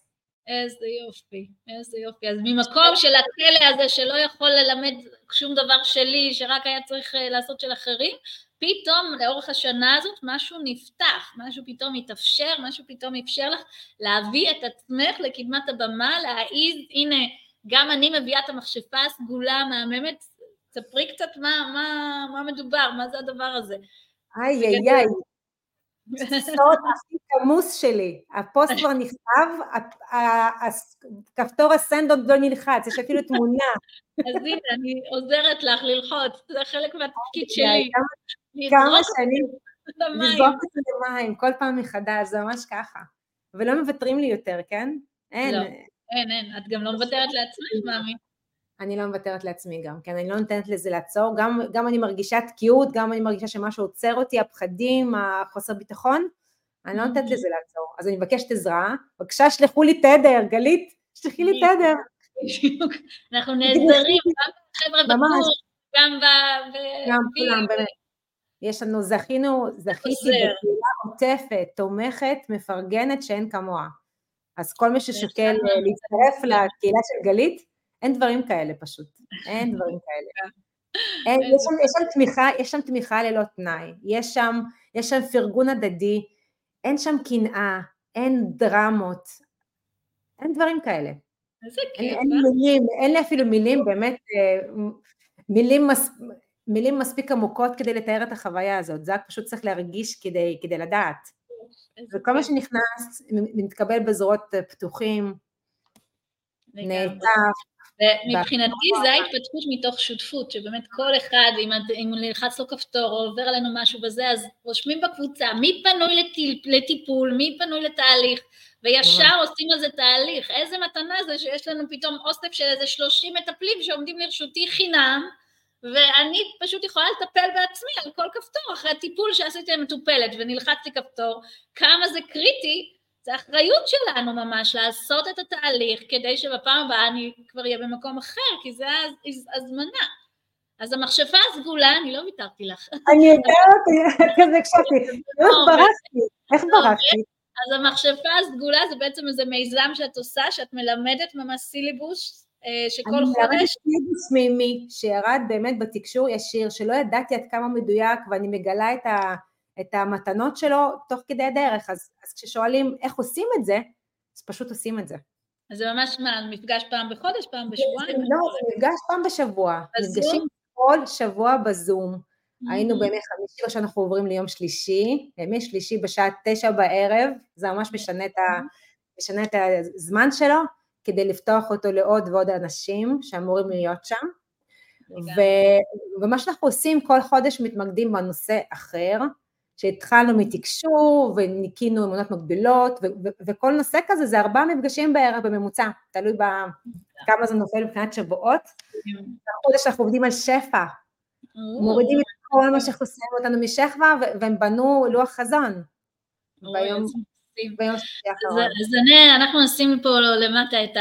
איזה יופי, איזה יופי. אז ממקום של הכלא הזה שלא יכול ללמד שום דבר שלי, שרק היה צריך אה, לעשות של אחרים, פתאום לאורך השנה הזאת משהו נפתח, משהו פתאום התאפשר, משהו פתאום אפשר לך להביא את עצמך לקדמת הבמה, להעיז, הנה, גם אני מביאה את המכשפה הסגולה המהממת, ספרי קצת מה, מה, מה מדובר, מה זה הדבר הזה. איי איי איי, הסוד הכי כמוס שלי, הפוסט כבר נכתב, כפתור הסנד עוד לא נלחץ, יש אפילו תמונה. אז הנה, אני עוזרת לך ללחוץ, זה חלק מהתפקיד שלי. כמה שנים, לזרוק את זה למים, כל פעם מחדש, זה ממש ככה. ולא מוותרים לי יותר, כן? אין. לא, אין, אין, את גם לא מוותרת לעצמך, מאמי. אני לא מוותרת לעצמי גם, כן, אני לא נותנת לזה לעצור, גם, גם אני מרגישה תקיעות, גם אני מרגישה שמשהו עוצר אותי, הפחדים, החוסר ביטחון, אני לא נותנת לזה לעצור. אז אני מבקשת עזרה, בבקשה שלחו לי תדר, גלית, שלחי לי תדר. אנחנו נעזרים, גם חבר'ה בקורס, גם ב... גם כולם. יש לנו, זכינו, זכיתי בקהילה עוטפת, תומכת, מפרגנת שאין כמוה. אז כל מי ששוקל להצטרף לקהילה של גלית, אין דברים כאלה פשוט, אין דברים כאלה. אין, יש, שם, יש, שם תמיכה, יש שם תמיכה ללא תנאי, יש שם, יש שם פרגון הדדי, אין שם קנאה, אין דרמות, אין דברים כאלה. איזה אין, כיף, אין אה? מילים, אין לי אפילו מילים באמת, אה, מילים, מס, מילים מספיק עמוקות כדי לתאר את החוויה הזאת, זה רק פשוט צריך להרגיש כדי, כדי לדעת. וכל מה שנכנס מתקבל בזרועות אה, פתוחים. נעטף, ומבחינתי זה ההתפתחות מתוך שותפות, שבאמת כל אחד, אם, אם נלחץ לו כפתור או עובר עלינו משהו בזה, אז רושמים בקבוצה מי פנוי לטיפ, לטיפול, מי פנוי לתהליך, וישר עושים על זה תהליך. איזה מתנה זה שיש לנו פתאום אוסף של איזה 30 מטפלים שעומדים לרשותי חינם, ואני פשוט יכולה לטפל בעצמי על כל כפתור, אחרי הטיפול שעשיתי למטופלת ונלחצתי כפתור, כמה זה קריטי, זה אחריות שלנו ממש לעשות את התהליך כדי שבפעם הבאה אני כבר אהיה במקום אחר, כי זה הז- הזמנה. אז המכשפה הסגולה, אני לא ויתרתי לך. אני יודעת, כזה הקשבתי, איך ברחתי, איך ברחתי, אז המכשפה הסגולה זה בעצם איזה מיזם שאת עושה, שאת מלמדת ממש סילבוס אה, שכל אני מלמדת חודש, סיבוס מימי שירד באמת בתקשור ישיר, שלא ידעתי עד כמה מדויק ואני מגלה את, ה, את המתנות שלו תוך כדי הדרך, אז, אז כששואלים איך עושים את זה, אז פשוט עושים את זה. אז זה ממש מה, מפגש פעם בחודש, פעם בשבועיים? לא, זה מפגש פעם בשבוע, בזום? נפגשים כל שבוע בזום. Mm-hmm. היינו בימי חמישי, עכשיו אנחנו עוברים ליום שלישי, ימי שלישי בשעה תשע בערב, זה ממש משנה את, ה, משנה את הזמן שלו, כדי לפתוח אותו לעוד ועוד אנשים שאמורים להיות שם. ו, ומה שאנחנו עושים, כל חודש מתמקדים בנושא אחר, שהתחלנו מתקשור וניקינו אמונות מקבילות, וכל נושא כזה זה ארבעה מפגשים בערב בממוצע, תלוי בכמה זה נופל מבחינת שבועות. החודש אנחנו עובדים על שפע, מורידים את כל מה שחוסם אותנו משכבה, והם בנו לוח חזון. ביום אז אנחנו נשים פה למטה את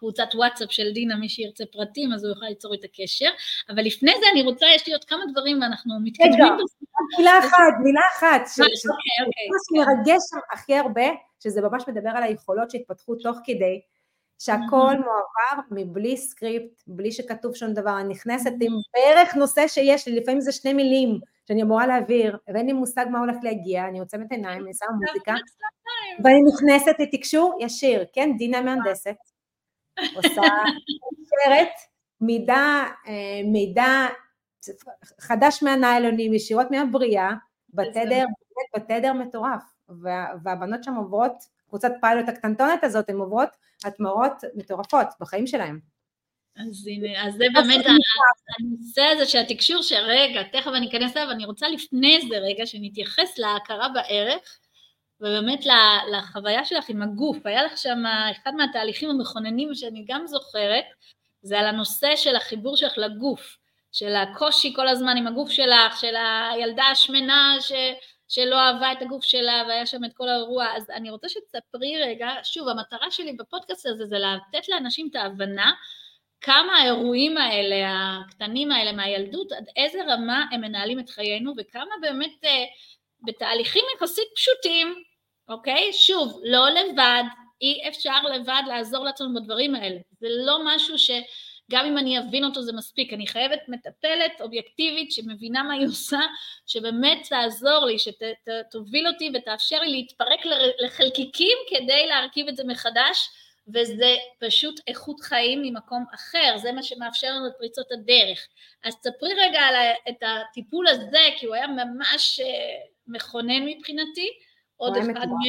הקבוצת וואטסאפ של דינה, מי שירצה פרטים, אז הוא יוכל ליצור את הקשר. אבל לפני זה אני רוצה, יש לי עוד כמה דברים ואנחנו מתקדמים. בשיחה. מילה אחת, מילה אחת, ש- אה, אוקיי, אוקיי. מה שמרגש שם הכי הרבה, שזה ממש מדבר על היכולות שהתפתחו תוך כדי, שהכל מועבר מבלי סקריפט, בלי שכתוב שום דבר, אני נכנסת עם בערך נושא שיש לי, לפעמים זה שני מילים שאני אמורה להעביר, ואין לי מושג מה הולך להגיע, אני עוצמת עיניים, אני שמה מוזיקה, ואני נכנסת לתקשור ישיר, כן, דינה מהנדסת, עושה שרת, מידע, אה, מידע חדש מהניילונים, ישירות מהבריאה, בתדר, בתדר מטורף, וה, והבנות שם עוברות, קבוצת פיילוט הקטנטונת הזאת, הן עוברות התמרות מטורפות בחיים שלהן. אז הנה, אז זה באמת הנושא הזה של התקשור, שרגע, תכף אני אכנס אליו, אני רוצה לפני זה רגע שנתייחס להכרה בערך, ובאמת לחוויה שלך עם הגוף. היה לך שם אחד מהתהליכים המכוננים שאני גם זוכרת, זה על הנושא של החיבור שלך לגוף, של הקושי כל הזמן עם הגוף שלך, של הילדה השמנה ש... שלא אהבה את הגוף שלה והיה שם את כל האירוע, אז אני רוצה שתספרי רגע, שוב, המטרה שלי בפודקאסט הזה זה לתת לאנשים את ההבנה כמה האירועים האלה, הקטנים האלה מהילדות, עד איזה רמה הם מנהלים את חיינו וכמה באמת אה, בתהליכים יחסית פשוטים, אוקיי? שוב, לא לבד, אי אפשר לבד לעזור לעצמנו בדברים האלה. זה לא משהו שגם אם אני אבין אותו זה מספיק, אני חייבת מטפלת אובייקטיבית שמבינה מה היא עושה, שבאמת תעזור לי, שתוביל אותי ותאפשר לי להתפרק לחלקיקים כדי להרכיב את זה מחדש, וזה פשוט איכות חיים ממקום אחר, זה מה שמאפשר לנו את פריצות הדרך. אז ספרי רגע על ה- את הטיפול הזה, כי הוא היה ממש אה, מכונן מבחינתי, עוד אחד. מ...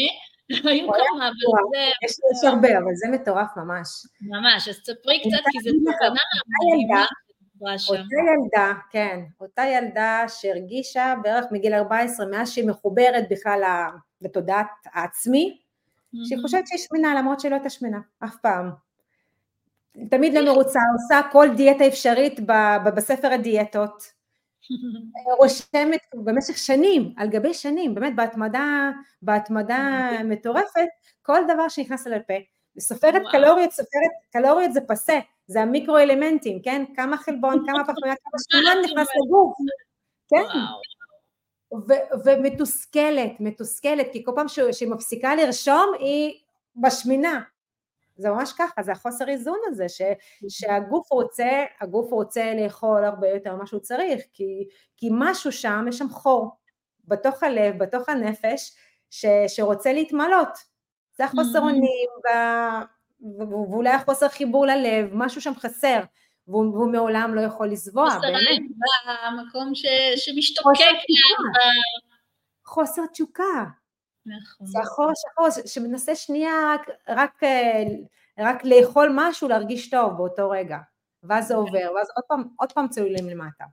היו כמה, אבל. זה יש, הרבה, אבל זה מטורף ממש. ממש, אז ספרי אני קצת, כי זו לך, תובנה מדהימה. אותה ילדה, כן, אותה ילדה שהרגישה בערך מגיל 14, מאז שהיא מחוברת בכלל לתודעת העצמי, שהיא חושבת שהיא שמנה למרות שהיא לא הייתה שמנה, אף פעם. תמיד לא מרוצה, עושה כל דיאטה אפשרית בספר הדיאטות, רושמת במשך שנים, על גבי שנים, באמת בהתמדה, בהתמדה מטורפת, כל דבר שנכנס לה לפה, סופרת וואו. קלוריות, סופרת קלוריות זה פסה, זה המיקרו אלמנטים, כן? כמה חלבון, כמה פחמיה, כמה שומן נכנס לגוף, כן? ו- ומתוסכלת, מתוסכלת, כי כל פעם שהיא מפסיקה לרשום היא בשמינה. זה ממש ככה, זה החוסר איזון הזה, ש, שהגוף רוצה, הגוף רוצה לאכול הרבה יותר ממה שהוא צריך, כי, כי משהו שם, יש שם חור, בתוך הלב, בתוך הנפש, ש, שרוצה להתמלות, זה החוסר Mhm. אונים, ואולי החוסר חיבור ללב, משהו שם חסר, והוא, והוא מעולם לא יכול לזבוע, חוסר באמת. במקום ש, שמשתוקק חוסר. תשוקה. חוסר תשוקה. נכון. זה החור השחור שמנסה שנייה רק, רק, אה, רק לאכול משהו, להרגיש טוב באותו רגע. ואז זה עובר, ואז עוד פעם, עוד פעם צוללים למטה.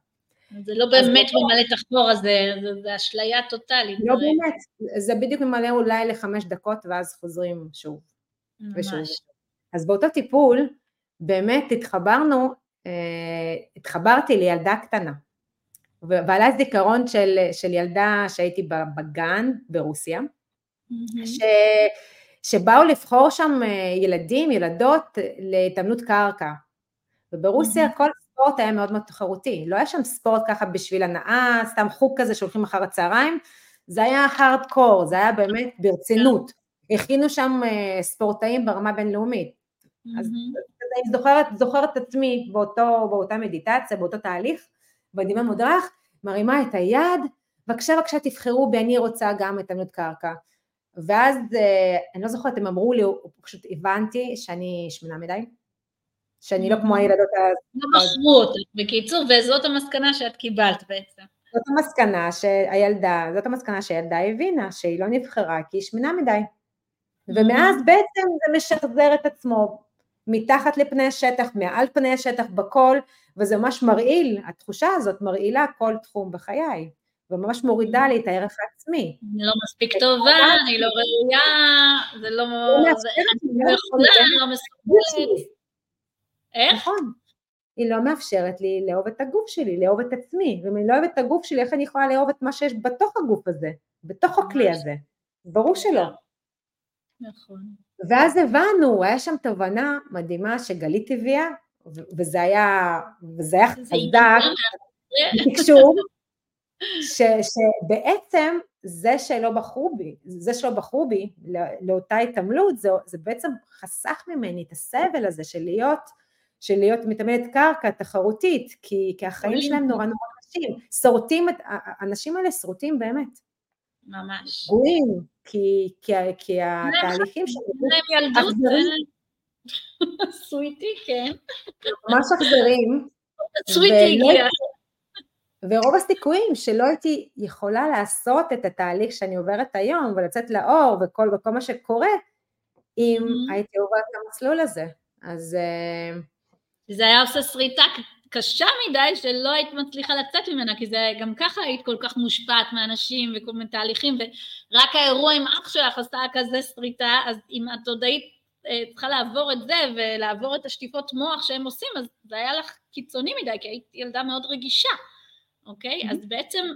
זה לא באמת באותו- ממלא את החור הזה, זה- אשליה טוטאלית. לא באמת, זה בדיוק ממלא אולי לחמש דקות, ואז חוזרים שוב ושוב. אז באותו טיפול, באמת התחברנו, אה, התחברתי לילדה קטנה. ועלה זיכרון של, של ילדה שהייתי בגן ברוסיה. ש, שבאו לבחור שם אה, ילדים, ילדות, אה, להתעמלות קרקע. וברוסיה. כל ספורט היה מאוד מאוד תחרותי, לא היה שם ספורט ככה בשביל הנאה, סתם חוג כזה שהולכים אחר הצהריים, זה היה הארדקור, זה היה באמת ברצינות. הכינו שם אה, ספורטאים ברמה בינלאומית. אז מהמם. אז אני זוכרת, זוכרת את עצמי באותו, באותה מדיטציה, באותו תהליך, בדימה מודרך, מרימה את היד, בבקשה בבקשה תבחרו בי, אני רוצה גם את עמלות קרקע. ואז, אה, אני לא זוכרת, הם אמרו לי, או פשוט הבנתי שאני שמנה מדי, שאני לא כמו הילדות, ה- לא בחרו אותך, בקיצור, וזאת המסקנה שאת קיבלת בעצם. זאת המסקנה שהילדה, זאת המסקנה שהילדה הבינה, שהיא לא נבחרה כי היא שמנה מדי. ומאז בעצם זה משחזר את עצמו מתחת לפני השטח, מעל פני השטח, בכל, וזה ממש מרעיל, התחושה הזאת מרעילה כל תחום בחיי, וממש מורידה לי את הערך העצמי. אני לא מספיק טובה, אני לא ראויה, זה לא... לא אני לא לא יכולה, אני לא מסוגלת. איך? נכון. היא לא מאפשרת לי לאהוב את הגוף שלי, לאהוב את עצמי, ואם אני לא אוהבת את הגוף שלי, איך אני יכולה לאהוב את מה שיש בתוך הגוף הזה, בתוך הכלי. הזה? ברור שלא. נכון. ואז הבנו, היה שם תובנה מדהימה שגלית הביאה, וזה היה, וזה היה חזק, תקשור, ש, שבעצם זה שלא בחרו בי, זה שלא בחרו בי לא- לאותה התעמלות, זה, זה בעצם חסך ממני את הסבל הזה של להיות, של להיות מתעמלת קרקע תחרותית, כי, כי החיים. שלהם נורא נורא קשים, שורטים, האנשים האלה שרוטים באמת, ממש. פגועים, כי, כי, כי התהליכים שלהם ילדות. עשו איתי, כן. ממש איתי ולא הגיע. ורוב הסיכויים שלא הייתי יכולה לעשות את התהליך שאני עוברת היום ולצאת לאור וכל, וכל מה שקורה, אם Mhm. הייתי עוברת את המסלול הזה. אז אה, זה היה עושה שריטה קשה מדי שלא היית מצליחה לצאת ממנה, כי זה גם ככה היית כל כך מושפעת מאנשים וכל מיני תהליכים, ורק האירוע עם אח שלך עשה כזה שריטה, אז אם את עוד היית אה, צריכה לעבור את זה ולעבור את השטיפות מוח שהם עושים, אז זה היה לך קיצוני מדי, כי היית ילדה מאוד רגישה, אוקיי? Mhm. אז בעצם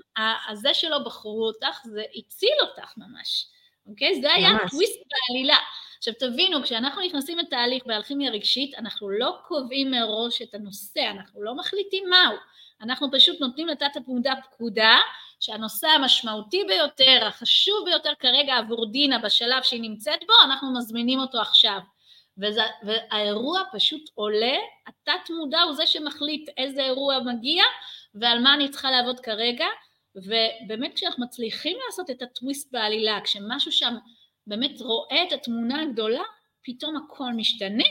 הזה שלא בחרו אותך, זה הציל אותך ממש, אוקיי? זה היה ממש. טוויסט בעלילה. עכשיו תבינו, כשאנחנו נכנסים לתהליך באלכימיה רגשית, אנחנו לא קובעים מראש את הנושא, אנחנו לא מחליטים מהו. אנחנו פשוט נותנים לתת הפעודה פקודה, שהנושא המשמעותי ביותר, החשוב ביותר כרגע עבור דינה בשלב שהיא נמצאת בו, אנחנו מזמינים אותו עכשיו. וזה, והאירוע פשוט עולה, התת מודע הוא זה שמחליט איזה אירוע מגיע ועל מה אני צריכה לעבוד כרגע, ובאמת כשאנחנו מצליחים לעשות את הטוויסט בעלילה, כשמשהו שם באמת רואה את התמונה הגדולה, פתאום הכל משתנה.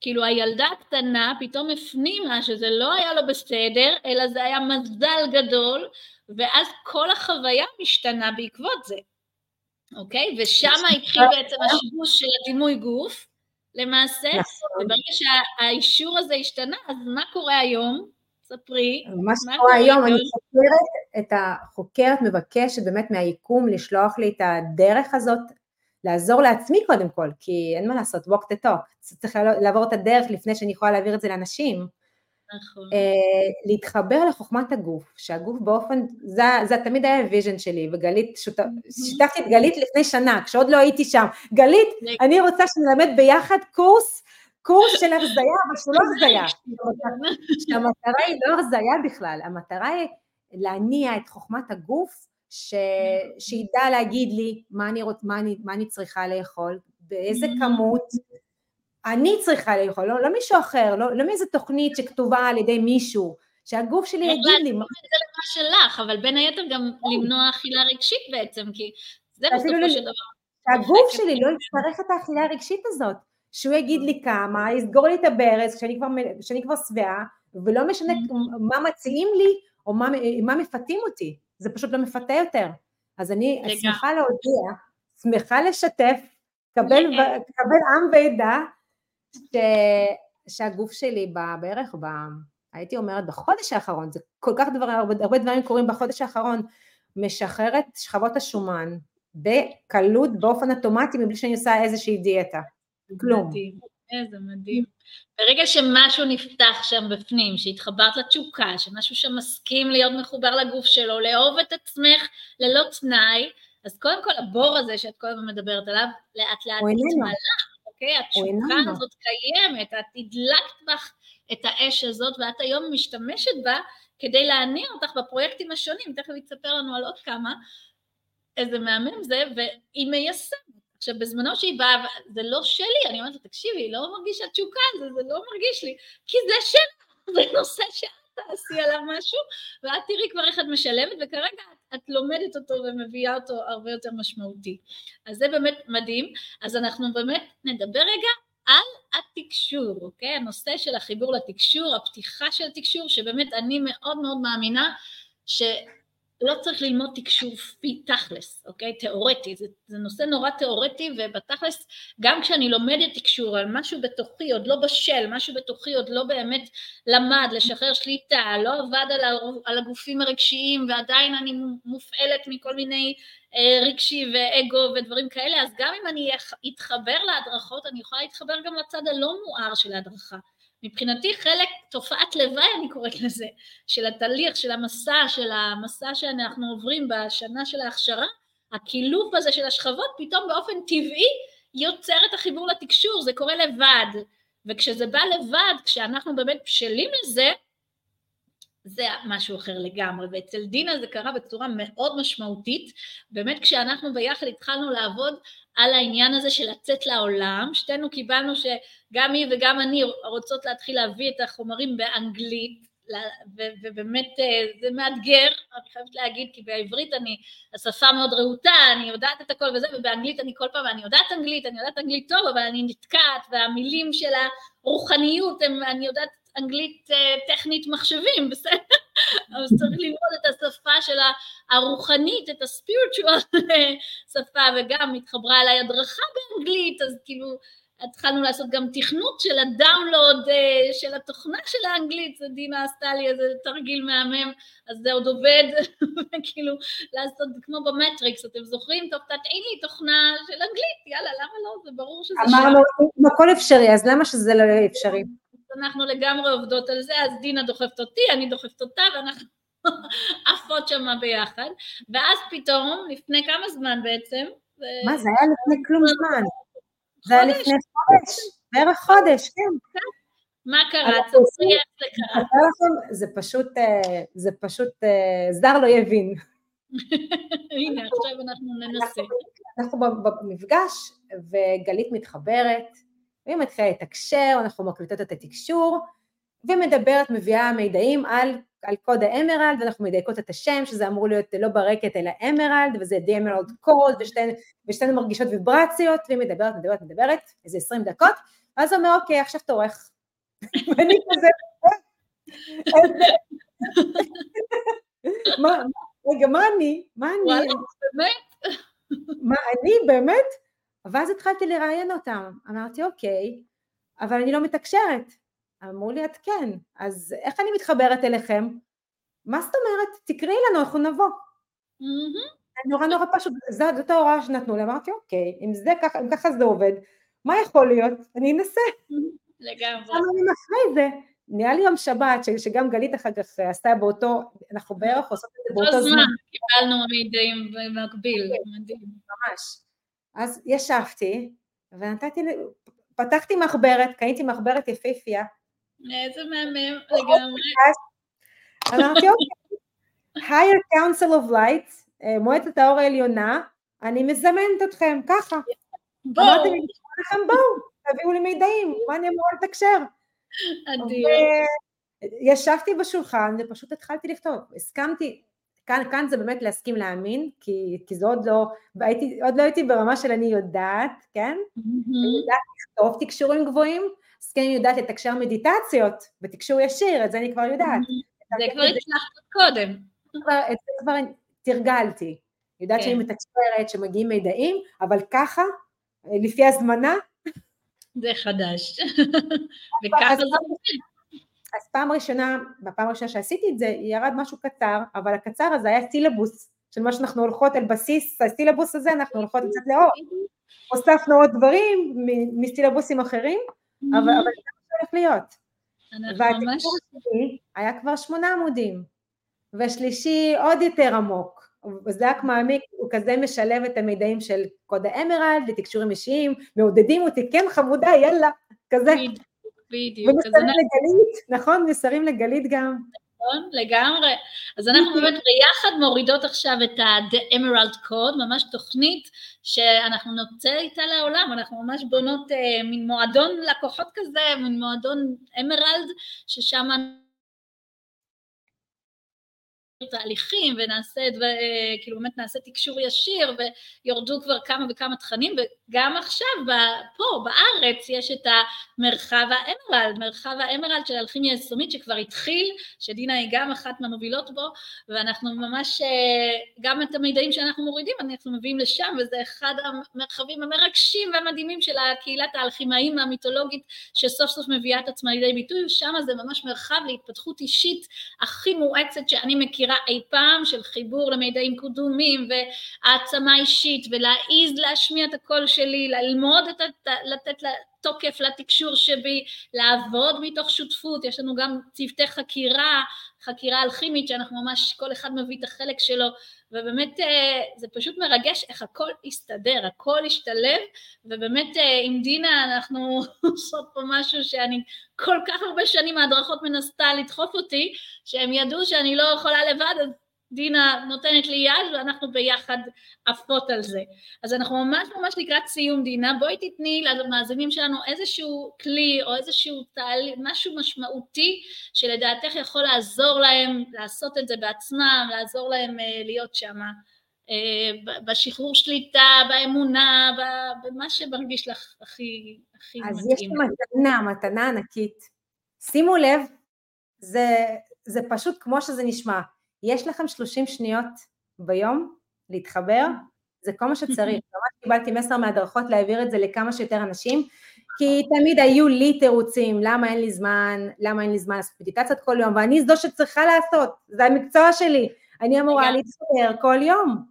כאילו הילדה הקטנה פתאום הפנימה שזה לא היה לו בסדר, אלא זה היה מזל גדול, ואז כל החוויה משתנה בעקבות זה, אוקיי? ושם התחיל בעצם השיבוש של הדימוי גוף, למעשה, נכון, וברגע שהאישור הזה השתנה, אז מה קורה היום? ספרי. ממש מה כמו קורה היום? אני חוקרת את החוקרת, מבקשת באמת מהיקום לשלוח לי את הדרך הזאת, לעזור לעצמי קודם כל, כי אין מה לעשות, walk the talk, צריך לעבור את הדרך לפני שאני יכולה להעביר את זה לאנשים. נכון. אה, להתחבר לחוכמת הגוף, שהגוף באופן, זה, זה תמיד היה ה vision שלי, וגלית, שות- שיתפתי את גלית לפני שנה, כשעוד לא הייתי שם, גלית, אני רוצה שנלמד ביחד קורס, קורס של הרזייה, אבל שהוא לא הרזייה, שהמטרה היא לא הרזייה בכלל, המטרה היא להניע את חוכמת הגוף, ש... שידע להגיד לי מה אני, רוצ... מה, אני, מה אני צריכה לאכול, באיזה כמות, אני צריכה לאכול, לא, לא מישהו אחר, לא, לא מאיזה תוכנית שכתובה על ידי מישהו, שהגוף שלי יגיד לי, זה למה שלך, אבל בין היתר גם למנוע אכילה רגשית בעצם, כי זה בסופו של דבר. שהגוף שלי לא יצטרך את האכילה הרגשית הזאת, שהוא יגיד לי כמה, יסגור לי את הברז כשאני כבר, כשאני כבר שבעה, ולא משנה מה מציעים לי או מה, מה מפתים אותי, זה פשוט לא מפתה יותר. אז אני שמחה להודיע, שמחה לשתף, קבל, קבל עם ועדה, ש, שהגוף שלי בערך, ב, הייתי אומרת בחודש האחרון, זה כל כך דבר, הרבה, הרבה דברים קורים בחודש האחרון, משחררת שכבות השומן בקלות, באופן אוטומטי, מבלי שאני עושה איזושהי דיאטה. כלום. איזה מדהים. ברגע שמשהו נפתח שם בפנים, שהתחברת לתשוקה, שמשהו שם מסכים להיות מחובר לגוף שלו, לאהוב את עצמך ללא תנאי, אז קודם כל הבור הזה שאת כל הזמן מדברת עליו, לאט לאט מתמלא, אוקיי? התשוקה הזאת קיימת, את הדלקת בך את האש הזאת, ואת היום משתמשת בה כדי להניע אותך בפרויקטים השונים, תכף היא תספר לנו על עוד כמה, איזה מהמם זה, והיא מיישמת. עכשיו בזמנו שהיא באה, זה לא שלי, אני אומרת לה, תקשיבי, היא לא מרגישה תשוקה, זה, זה לא מרגיש לי, כי זה שלך, זה נושא שאת תעשי עליו משהו, ואת תראי כבר איך את משלמת, וכרגע את, לומדת אותו ומביאה אותו הרבה יותר משמעותי. אז זה באמת מדהים, אז אנחנו באמת נדבר רגע על התקשור, אוקיי? הנושא של החיבור לתקשור, הפתיחה של התקשור, שבאמת אני מאוד מאוד מאמינה. לא צריך ללמוד תקשור פי תכלס, אוקיי? תיאורטי, זה, זה נושא נורא תיאורטי ובתכלס גם כשאני לומדת תקשור על משהו בתוכי עוד לא בשל, משהו בתוכי עוד לא באמת למד לשחרר שליטה, לא עבד על, על הגופים הרגשיים ועדיין אני מופעלת מכל מיני אה, רגשי ואגו ודברים כאלה, אז גם אם אני אתחבר להדרכות אני יכולה להתחבר גם לצד הלא מואר של ההדרכה מבחינתי חלק, תופעת לוואי אני קוראת לזה, של התהליך, של המסע, של המסע שאנחנו עוברים בשנה של ההכשרה, הקילוף הזה של השכבות פתאום באופן טבעי יוצר את החיבור לתקשור, זה קורה לבד, וכשזה בא לבד, כשאנחנו באמת בשלים לזה, זה משהו אחר לגמרי, ואצל דינה זה קרה בצורה מאוד משמעותית, באמת כשאנחנו ביחד התחלנו לעבוד על העניין הזה של לצאת לעולם, שתינו קיבלנו שגם היא וגם אני רוצות להתחיל להביא את החומרים באנגלית, ובאמת אה, זה מאתגר, אני חייבת להגיד, כי בעברית אני, השפה מאוד רהוטה, אני יודעת את הכל וזה, ובאנגלית אני כל פעם, אני יודעת אנגלית, אני יודעת אנגלית טוב, אבל אני נתקעת, והמילים של הרוחניות, הם, אני יודעת אנגלית אה, טכנית מחשבים, בסדר? אז צריך ללמוד את השפה של הרוחנית, את הספיריטואל שפה, וגם התחברה אליי הדרכה באנגלית, אז כאילו התחלנו לעשות גם תכנות של הדאונלוד אה, של התוכנה של האנגלית, זה דינה עשתה לי איזה תרגיל מהמם, אז זה עוד עובד, וכאילו לעשות כמו במטריקס, אתם זוכרים? טוב, תטעין לי תוכנה של אנגלית, יאללה, למה לא? זה ברור שזה. אמרנו, הכל אפשרי, אז למה שזה לא יהיה אפשרי? אנחנו לגמרי עובדות על זה, אז דינה דוחפת אותי, אני דוחפת אותה, ואנחנו עפות שמה ביחד, ואז פתאום, לפני כמה זמן בעצם? מה, זה היה לפני כלום זמן. זה היה לפני חודש, בערך חודש, כן. מה קרה? תספרי איך זה קרה. זה פשוט, אה, זה פשוט, אה, זר לא יבין. הנה, עכשיו אנחנו ננסה. אנחנו במפגש, וגלית מתחברת, והיא מתחילה לתקשר, אנחנו מקליטות את התקשור, ומדברת, מביאה מידעים על, על קוד האמרלד, ואנחנו מדייקות את השם, שזה אמור להיות לא ברקת אלא אמרלד, וזה The Emerald Code, ושתינו, ושתינו מרגישות ויברציות, והיא מדברת, מדברת, מדברת, איזה עשרים דקות, ואז הוא אומר, אוקיי, עכשיו תורך. ואני כזה, מה, רגע, מה אני? מה אני? באמת? מה אני באמת? ואז התחלתי לראיין אותם, אמרתי אוקיי, אבל אני לא מתקשרת. אמרו לי את כן, אז איך אני מתחברת אליכם? מה זאת אומרת? תקראי לנו, אנחנו נבוא. Mm-hmm. נורא נורא פשוט, זאת ההוראה שנתנו לי, אמרתי אוקיי, אם זה ככה, אם ככה זה עובד, מה יכול להיות? אני אנסה. לגמרי. כמה ימים אחרי זה, נראה לי יום שבת, שגם גלית אחר כך עשתה באותו, אנחנו בערך עושות את זה באותו זמן. קיבלנו מידעים במקביל, מדהים. ממש. אז ישבתי, ונתתי, פתחתי מחברת, קניתי מחברת יפהפייה. איזה מהמם, לגמרי. אמרתי, אוקיי, higher council of light, אה, מועצת האור העליונה, אני מזמנת אתכם, ככה. בואו. אמרתי לכם, בואו, תביאו לי מידעים, מה אני אמורה לתקשר? אדיר. ישבתי בשולחן ופשוט התחלתי לכתוב, הסכמתי, כאן, כאן זה באמת להסכים להאמין, כי, כי זה עוד לא, והייתי, עוד לא הייתי ברמה של אני יודעת, כן? Mm-hmm. אני יודעת לכתוב תקשורים גבוהים, אז כן אני יודעת לתקשר מדיטציות בתקשור ישיר, את זה אני כבר יודעת. Mm-hmm. זה כבר הצלחת קודם. את זה כבר תרגלתי. יודעת שאני כן. מתקשרת, שמגיעים מידעים, אבל ככה, לפי הזמנה. זה חדש. וככה זה עובד. אז פעם ראשונה, בפעם הראשונה שעשיתי את זה, ירד משהו קצר, אבל הקצר הזה היה סילבוס של מה שאנחנו הולכות על בסיס הסילבוס הזה, אנחנו הולכות קצת לאור. הוספנו עוד דברים מסילבוסים אחרים, אבל זה מה שהולך להיות. והתקצור השני היה כבר שמונה עמודים, והשלישי עוד יותר עמוק, רק מעמיק, הוא כזה משלב את המידעים של קוד האמרלד לתקשורים אישיים, מעודדים אותי, כן חמודה, יאללה, כזה. בדיוק. ומסרים לגלית, נכון? מסרים לגלית גם. נכון, לגמרי. אז אנחנו באמת ביחד מורידות עכשיו את ה-The Emerald Code, ממש תוכנית שאנחנו נוצא איתה לעולם, אנחנו ממש בונות אה, מין מועדון לקוחות כזה, מין מועדון אמרלד, ששם תהליכים ונעשה, דבר, כאילו באמת נעשה תקשור ישיר ויורדו כבר כמה וכמה תכנים וגם עכשיו פה בארץ יש את המרחב האמרלד, מרחב האמרלד של אלכימיה יישומית שכבר התחיל, שדינה היא גם אחת מהמובילות בו ואנחנו ממש, גם את המידעים שאנחנו מורידים אנחנו מביאים לשם וזה אחד המרחבים המרגשים והמדהימים של הקהילת האלכימאים המיתולוגית שסוף סוף מביאה את עצמה לידי ביטוי, שם זה ממש מרחב להתפתחות אישית הכי מואצת שאני מכירה מכירה אי פעם של חיבור למידעים קדומים והעצמה אישית ולהעיז להשמיע את הקול שלי, ללמוד את, לתת תוקף לתקשור שבי, לעבוד מתוך שותפות, יש לנו גם צוותי חקירה, חקירה אלכימית שאנחנו ממש, כל אחד מביא את החלק שלו ובאמת אה, זה פשוט מרגש איך הכל הסתדר, הכל השתלב ובאמת אה, עם דינה אנחנו עושות פה משהו שאני כל כך הרבה שנים ההדרכות מנסה לדחוף אותי שהם ידעו שאני לא יכולה לבד אז דינה נותנת לי יד ואנחנו ביחד עפות על זה. אז אנחנו ממש ממש לקראת סיום דינה, בואי תתני למאזינים שלנו איזשהו כלי או איזשהו תהליך, משהו משמעותי שלדעתך יכול לעזור להם לעשות את זה בעצמם, לעזור להם אה, להיות שם אה, בשחרור שליטה, באמונה, במה שמרגיש לך הכי, הכי אז מתאים. אז יש מתנה, מתנה ענקית. שימו לב, זה, זה פשוט כמו שזה נשמע. יש לכם 30 שניות ביום להתחבר, זה כל מה שצריך. ממש קיבלתי מסר מהדרכות להעביר את זה לכמה שיותר אנשים, כי תמיד היו לי תירוצים, למה אין לי זמן, למה אין לי זמן לעשות מדיטציות כל יום, ואני זו שצריכה לעשות, זה המקצוע שלי, אני אמורה להתחבר כל יום.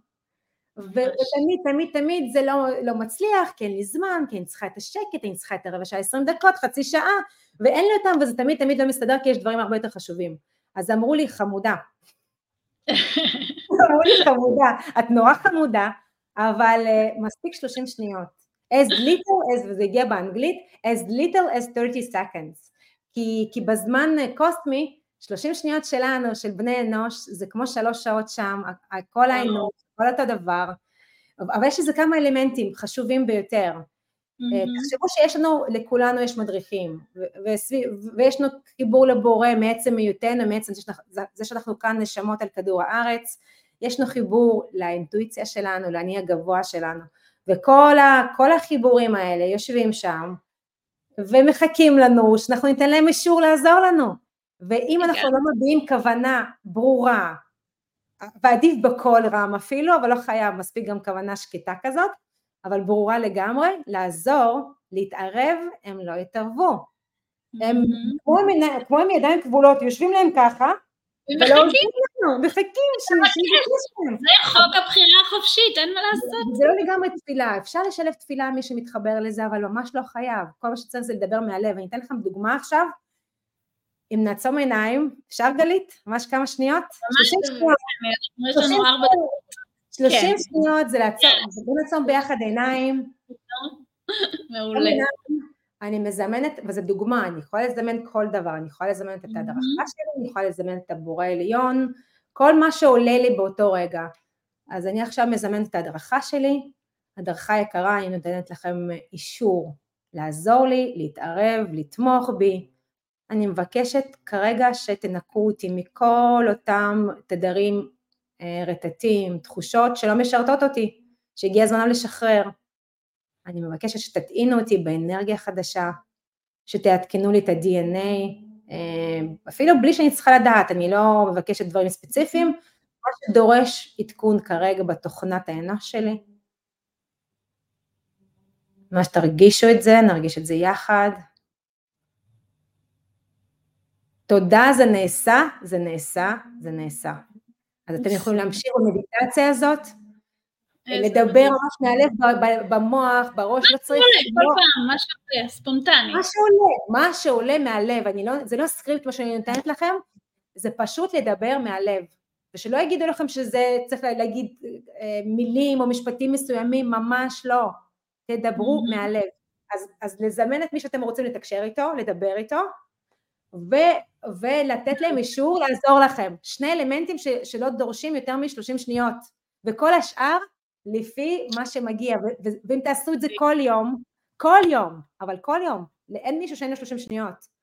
ותמיד, תמיד, תמיד זה לא, לא מצליח, כי אין לי זמן, כי אני צריכה את השקט, אני צריכה את הרבע שעה, עשרים דקות, חצי שעה, ואין לי אותם, וזה תמיד תמיד לא מסתדר, כי יש דברים הרבה יותר חשובים. אז אמרו לי, חמודה, אמרו לי חמודה, את נורא חמודה, אבל uh, מספיק 30 שניות. as little as, וזה הגיע באנגלית, as little as 30 seconds. כי, כי בזמן קוסמי, 30 שניות שלנו, של בני אנוש, זה כמו שלוש שעות שם, כל האנוש, כל אותו דבר, אבל יש לזה כמה אלמנטים חשובים ביותר. Mm-hmm. תחשבו שיש לנו, לכולנו יש מדריכים, ויש לנו חיבור לבורא מעצם היותנו, מעצם זה שאנחנו כאן נשמות על כדור הארץ, יש לנו חיבור לאינטואיציה שלנו, לאני הגבוה שלנו, וכל ה, החיבורים האלה יושבים שם, ומחכים לנו שאנחנו ניתן להם אישור לעזור לנו, ואם אנחנו לא מביעים כוונה ברורה, ועדיף בקול רם אפילו, אבל לא חייב, מספיק גם כוונה שקטה כזאת, אבל ברורה לגמרי, לעזור, להתערב, הם לא יתערבו. הם. כמו עם ידיים כבולות, יושבים להם ככה, ומחכים. מחכים זה חוק הבחירה החופשית, אין מה לעשות. זה לא לגמרי תפילה, אפשר לשלב תפילה מי שמתחבר לזה, אבל ממש לא חייב. כל מה שצריך זה לדבר מהלב. אני אתן לכם דוגמה עכשיו, אם נעצום עיניים, אפשר גלית? ממש כמה שניות? ממש, יש לנו ארבע דקות. 30 כן. שניות זה לעצום, זה בוא נעצום ביחד עיניים. מעולה. אני מזמנת, וזו דוגמה, אני יכולה לזמן כל דבר, אני יכולה לזמן את ההדרכה שלי, אני יכולה לזמן את הבורא עליון, כל מה שעולה לי באותו רגע. אז אני עכשיו מזמנת את ההדרכה שלי, הדרכה יקרה, אני נותנת לכם אישור לעזור לי, להתערב, לתמוך בי. אני מבקשת כרגע שתנקו אותי מכל אותם תדרים רטטים, תחושות שלא משרתות אותי, שהגיע הזמן לשחרר. אני מבקשת שתטעינו אותי באנרגיה חדשה, שתעדכנו לי את ה-DNA, אה, אפילו בלי שאני צריכה לדעת, אני לא מבקשת דברים ספציפיים, מה שדורש עדכון כרגע בתוכנת האנוש שלי. מה שתרגישו את זה, נרגיש את זה יחד. תודה זה נעשה, זה נעשה, זה נעשה. אז אתם יכולים להמשיך במדיטציה הזאת, לדבר ממש מהלב במוח, בראש, לא צריך... מה שעולה, כל פעם, מה שעולה, ספונטני. מה שעולה, מה שעולה מהלב, לא, זה לא סקריפט מה שאני נותנת לכם, זה פשוט לדבר מהלב. ושלא יגידו לכם שזה צריך להגיד אה, מילים או משפטים מסוימים, ממש לא. תדברו mm-hmm. מהלב. אז, אז לזמן את מי שאתם רוצים לתקשר איתו, לדבר איתו, ו, ולתת להם אישור לעזור לכם. שני אלמנטים ש, שלא דורשים יותר מ-30 שניות, וכל השאר לפי מה שמגיע, ו, ו, ואם תעשו את זה כל יום, כל יום, אבל כל יום, אין מישהו שאין לו 30 שניות,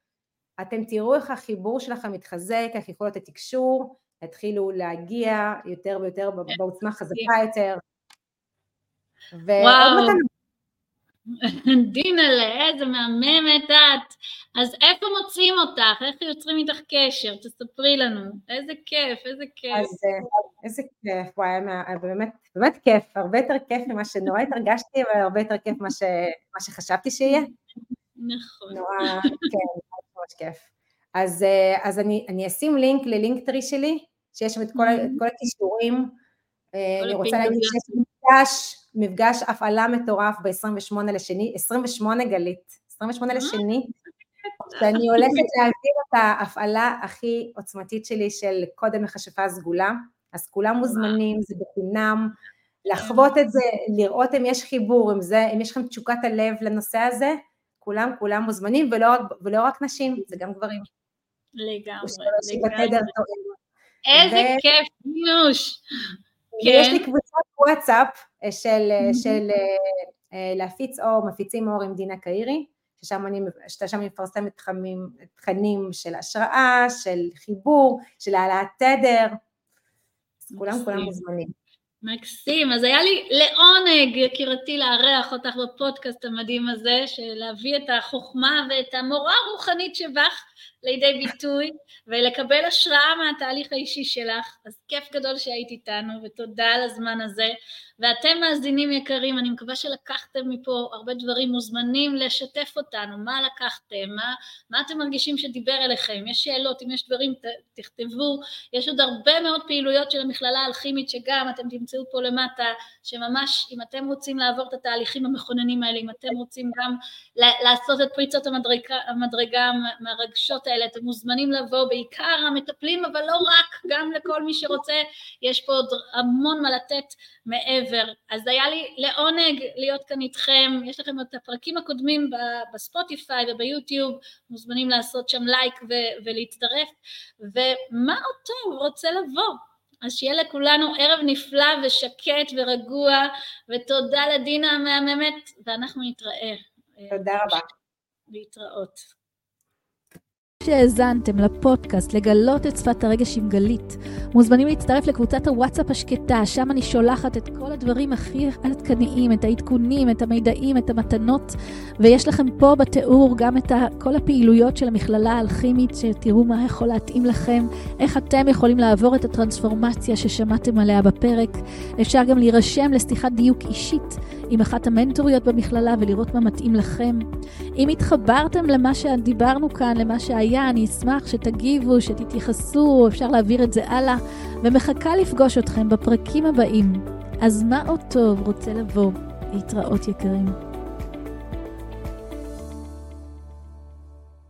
אתם תראו איך החיבור שלכם מתחזק, איך יכולות התקשור יתחילו להגיע יותר ויותר בעוצמה חזקה יותר. ועוד מתנה דינלה, איזה מהממת את. אז איפה מוצאים אותך? איך יוצרים איתך קשר? תספרי לנו. איזה כיף, איזה כיף. אז איזה כיף, וואי, באמת, באמת כיף, הרבה יותר כיף ממה שנורא התרגשתי, אבל הרבה יותר כיף ממה שחשבתי שיהיה. נכון. נורא, כן, ממש כיף. אז, אז אני, אני אשים לינק ללינק טרי שלי, שיש שם את כל, את כל הכישורים. אני רוצה להגיד שיש מפגש מפגש הפעלה מטורף ב-28 לשני, 28 גלית, 28 אה, לשני, שאני הולכת להעביר את ההפעלה הכי עוצמתית שלי של קודם מכשפה סגולה, אז כולם מוזמנים, זה בחינם, לחוות את זה, לראות אם יש חיבור, אם, זה, אם יש לכם תשוקת הלב לנושא הזה, כולם כולם מוזמנים, ולא, ולא רק נשים, זה גם גברים. לגמרי, לגמרי. איזה כיף, ניוש. כן. ויש לי קבוצת וואטסאפ אה, של, אה, של אה, להפיץ אור, מפיצים אור עם דינה קאירי, ששם אני, ששם אני מפרסמת תכנים, תכנים של השראה, של חיבור, של העלאת תדר, אז כולם כולם מוזמנים. מקסים, אז היה לי לעונג, יקירתי, לארח אותך בפודקאסט המדהים הזה, של להביא את החוכמה ואת המורה הרוחנית שבך לידי ביטוי, ולקבל השראה מהתהליך האישי שלך. אז כיף גדול שהיית איתנו, ותודה על הזמן הזה. ואתם מאזינים יקרים, אני מקווה שלקחתם מפה הרבה דברים, מוזמנים לשתף אותנו, מה לקחתם, מה, מה אתם מרגישים שדיבר אליכם, יש שאלות, אם יש דברים ת, תכתבו, יש עוד הרבה מאוד פעילויות של המכללה האלכימית שגם אתם תמצאו פה למטה, שממש אם אתם רוצים לעבור את התהליכים המכוננים האלה, אם אתם רוצים גם לעשות את פריצות המדרגה, המדרגה מהרגשות האלה, אתם מוזמנים לבוא, בעיקר המטפלים, אבל לא רק, גם לכל מי שרוצה, יש פה עוד המון מה לתת מעבר. אז היה לי לעונג להיות כאן איתכם, יש לכם את הפרקים הקודמים בספוטיפיי וביוטיוב, מוזמנים לעשות שם לייק ו- ולהצטרף, ומה אותו רוצה לבוא? אז שיהיה לכולנו ערב נפלא ושקט ורגוע, ותודה לדינה המהממת, ואנחנו נתראה. תודה רבה. להתראות. שהאזנתם לפודקאסט לגלות את שפת הרגש עם גלית, מוזמנים להצטרף לקבוצת הוואטסאפ השקטה, שם אני שולחת את כל הדברים הכי עדכניים, את העדכונים, את המידעים, את המתנות, ויש לכם פה בתיאור גם את כל הפעילויות של המכללה האלכימית, שתראו מה יכול להתאים לכם, איך אתם יכולים לעבור את הטרנספורמציה ששמעתם עליה בפרק. אפשר גם להירשם לשיחת דיוק אישית עם אחת המנטוריות במכללה ולראות מה מתאים לכם. אם התחברתם למה שדיברנו כאן, למה שהיה, אני אשמח שתגיבו, שתתייחסו, אפשר להעביר את זה הלאה, ומחכה לפגוש אתכם בפרקים הבאים. אז מה עוד טוב רוצה לבוא? להתראות יקרים.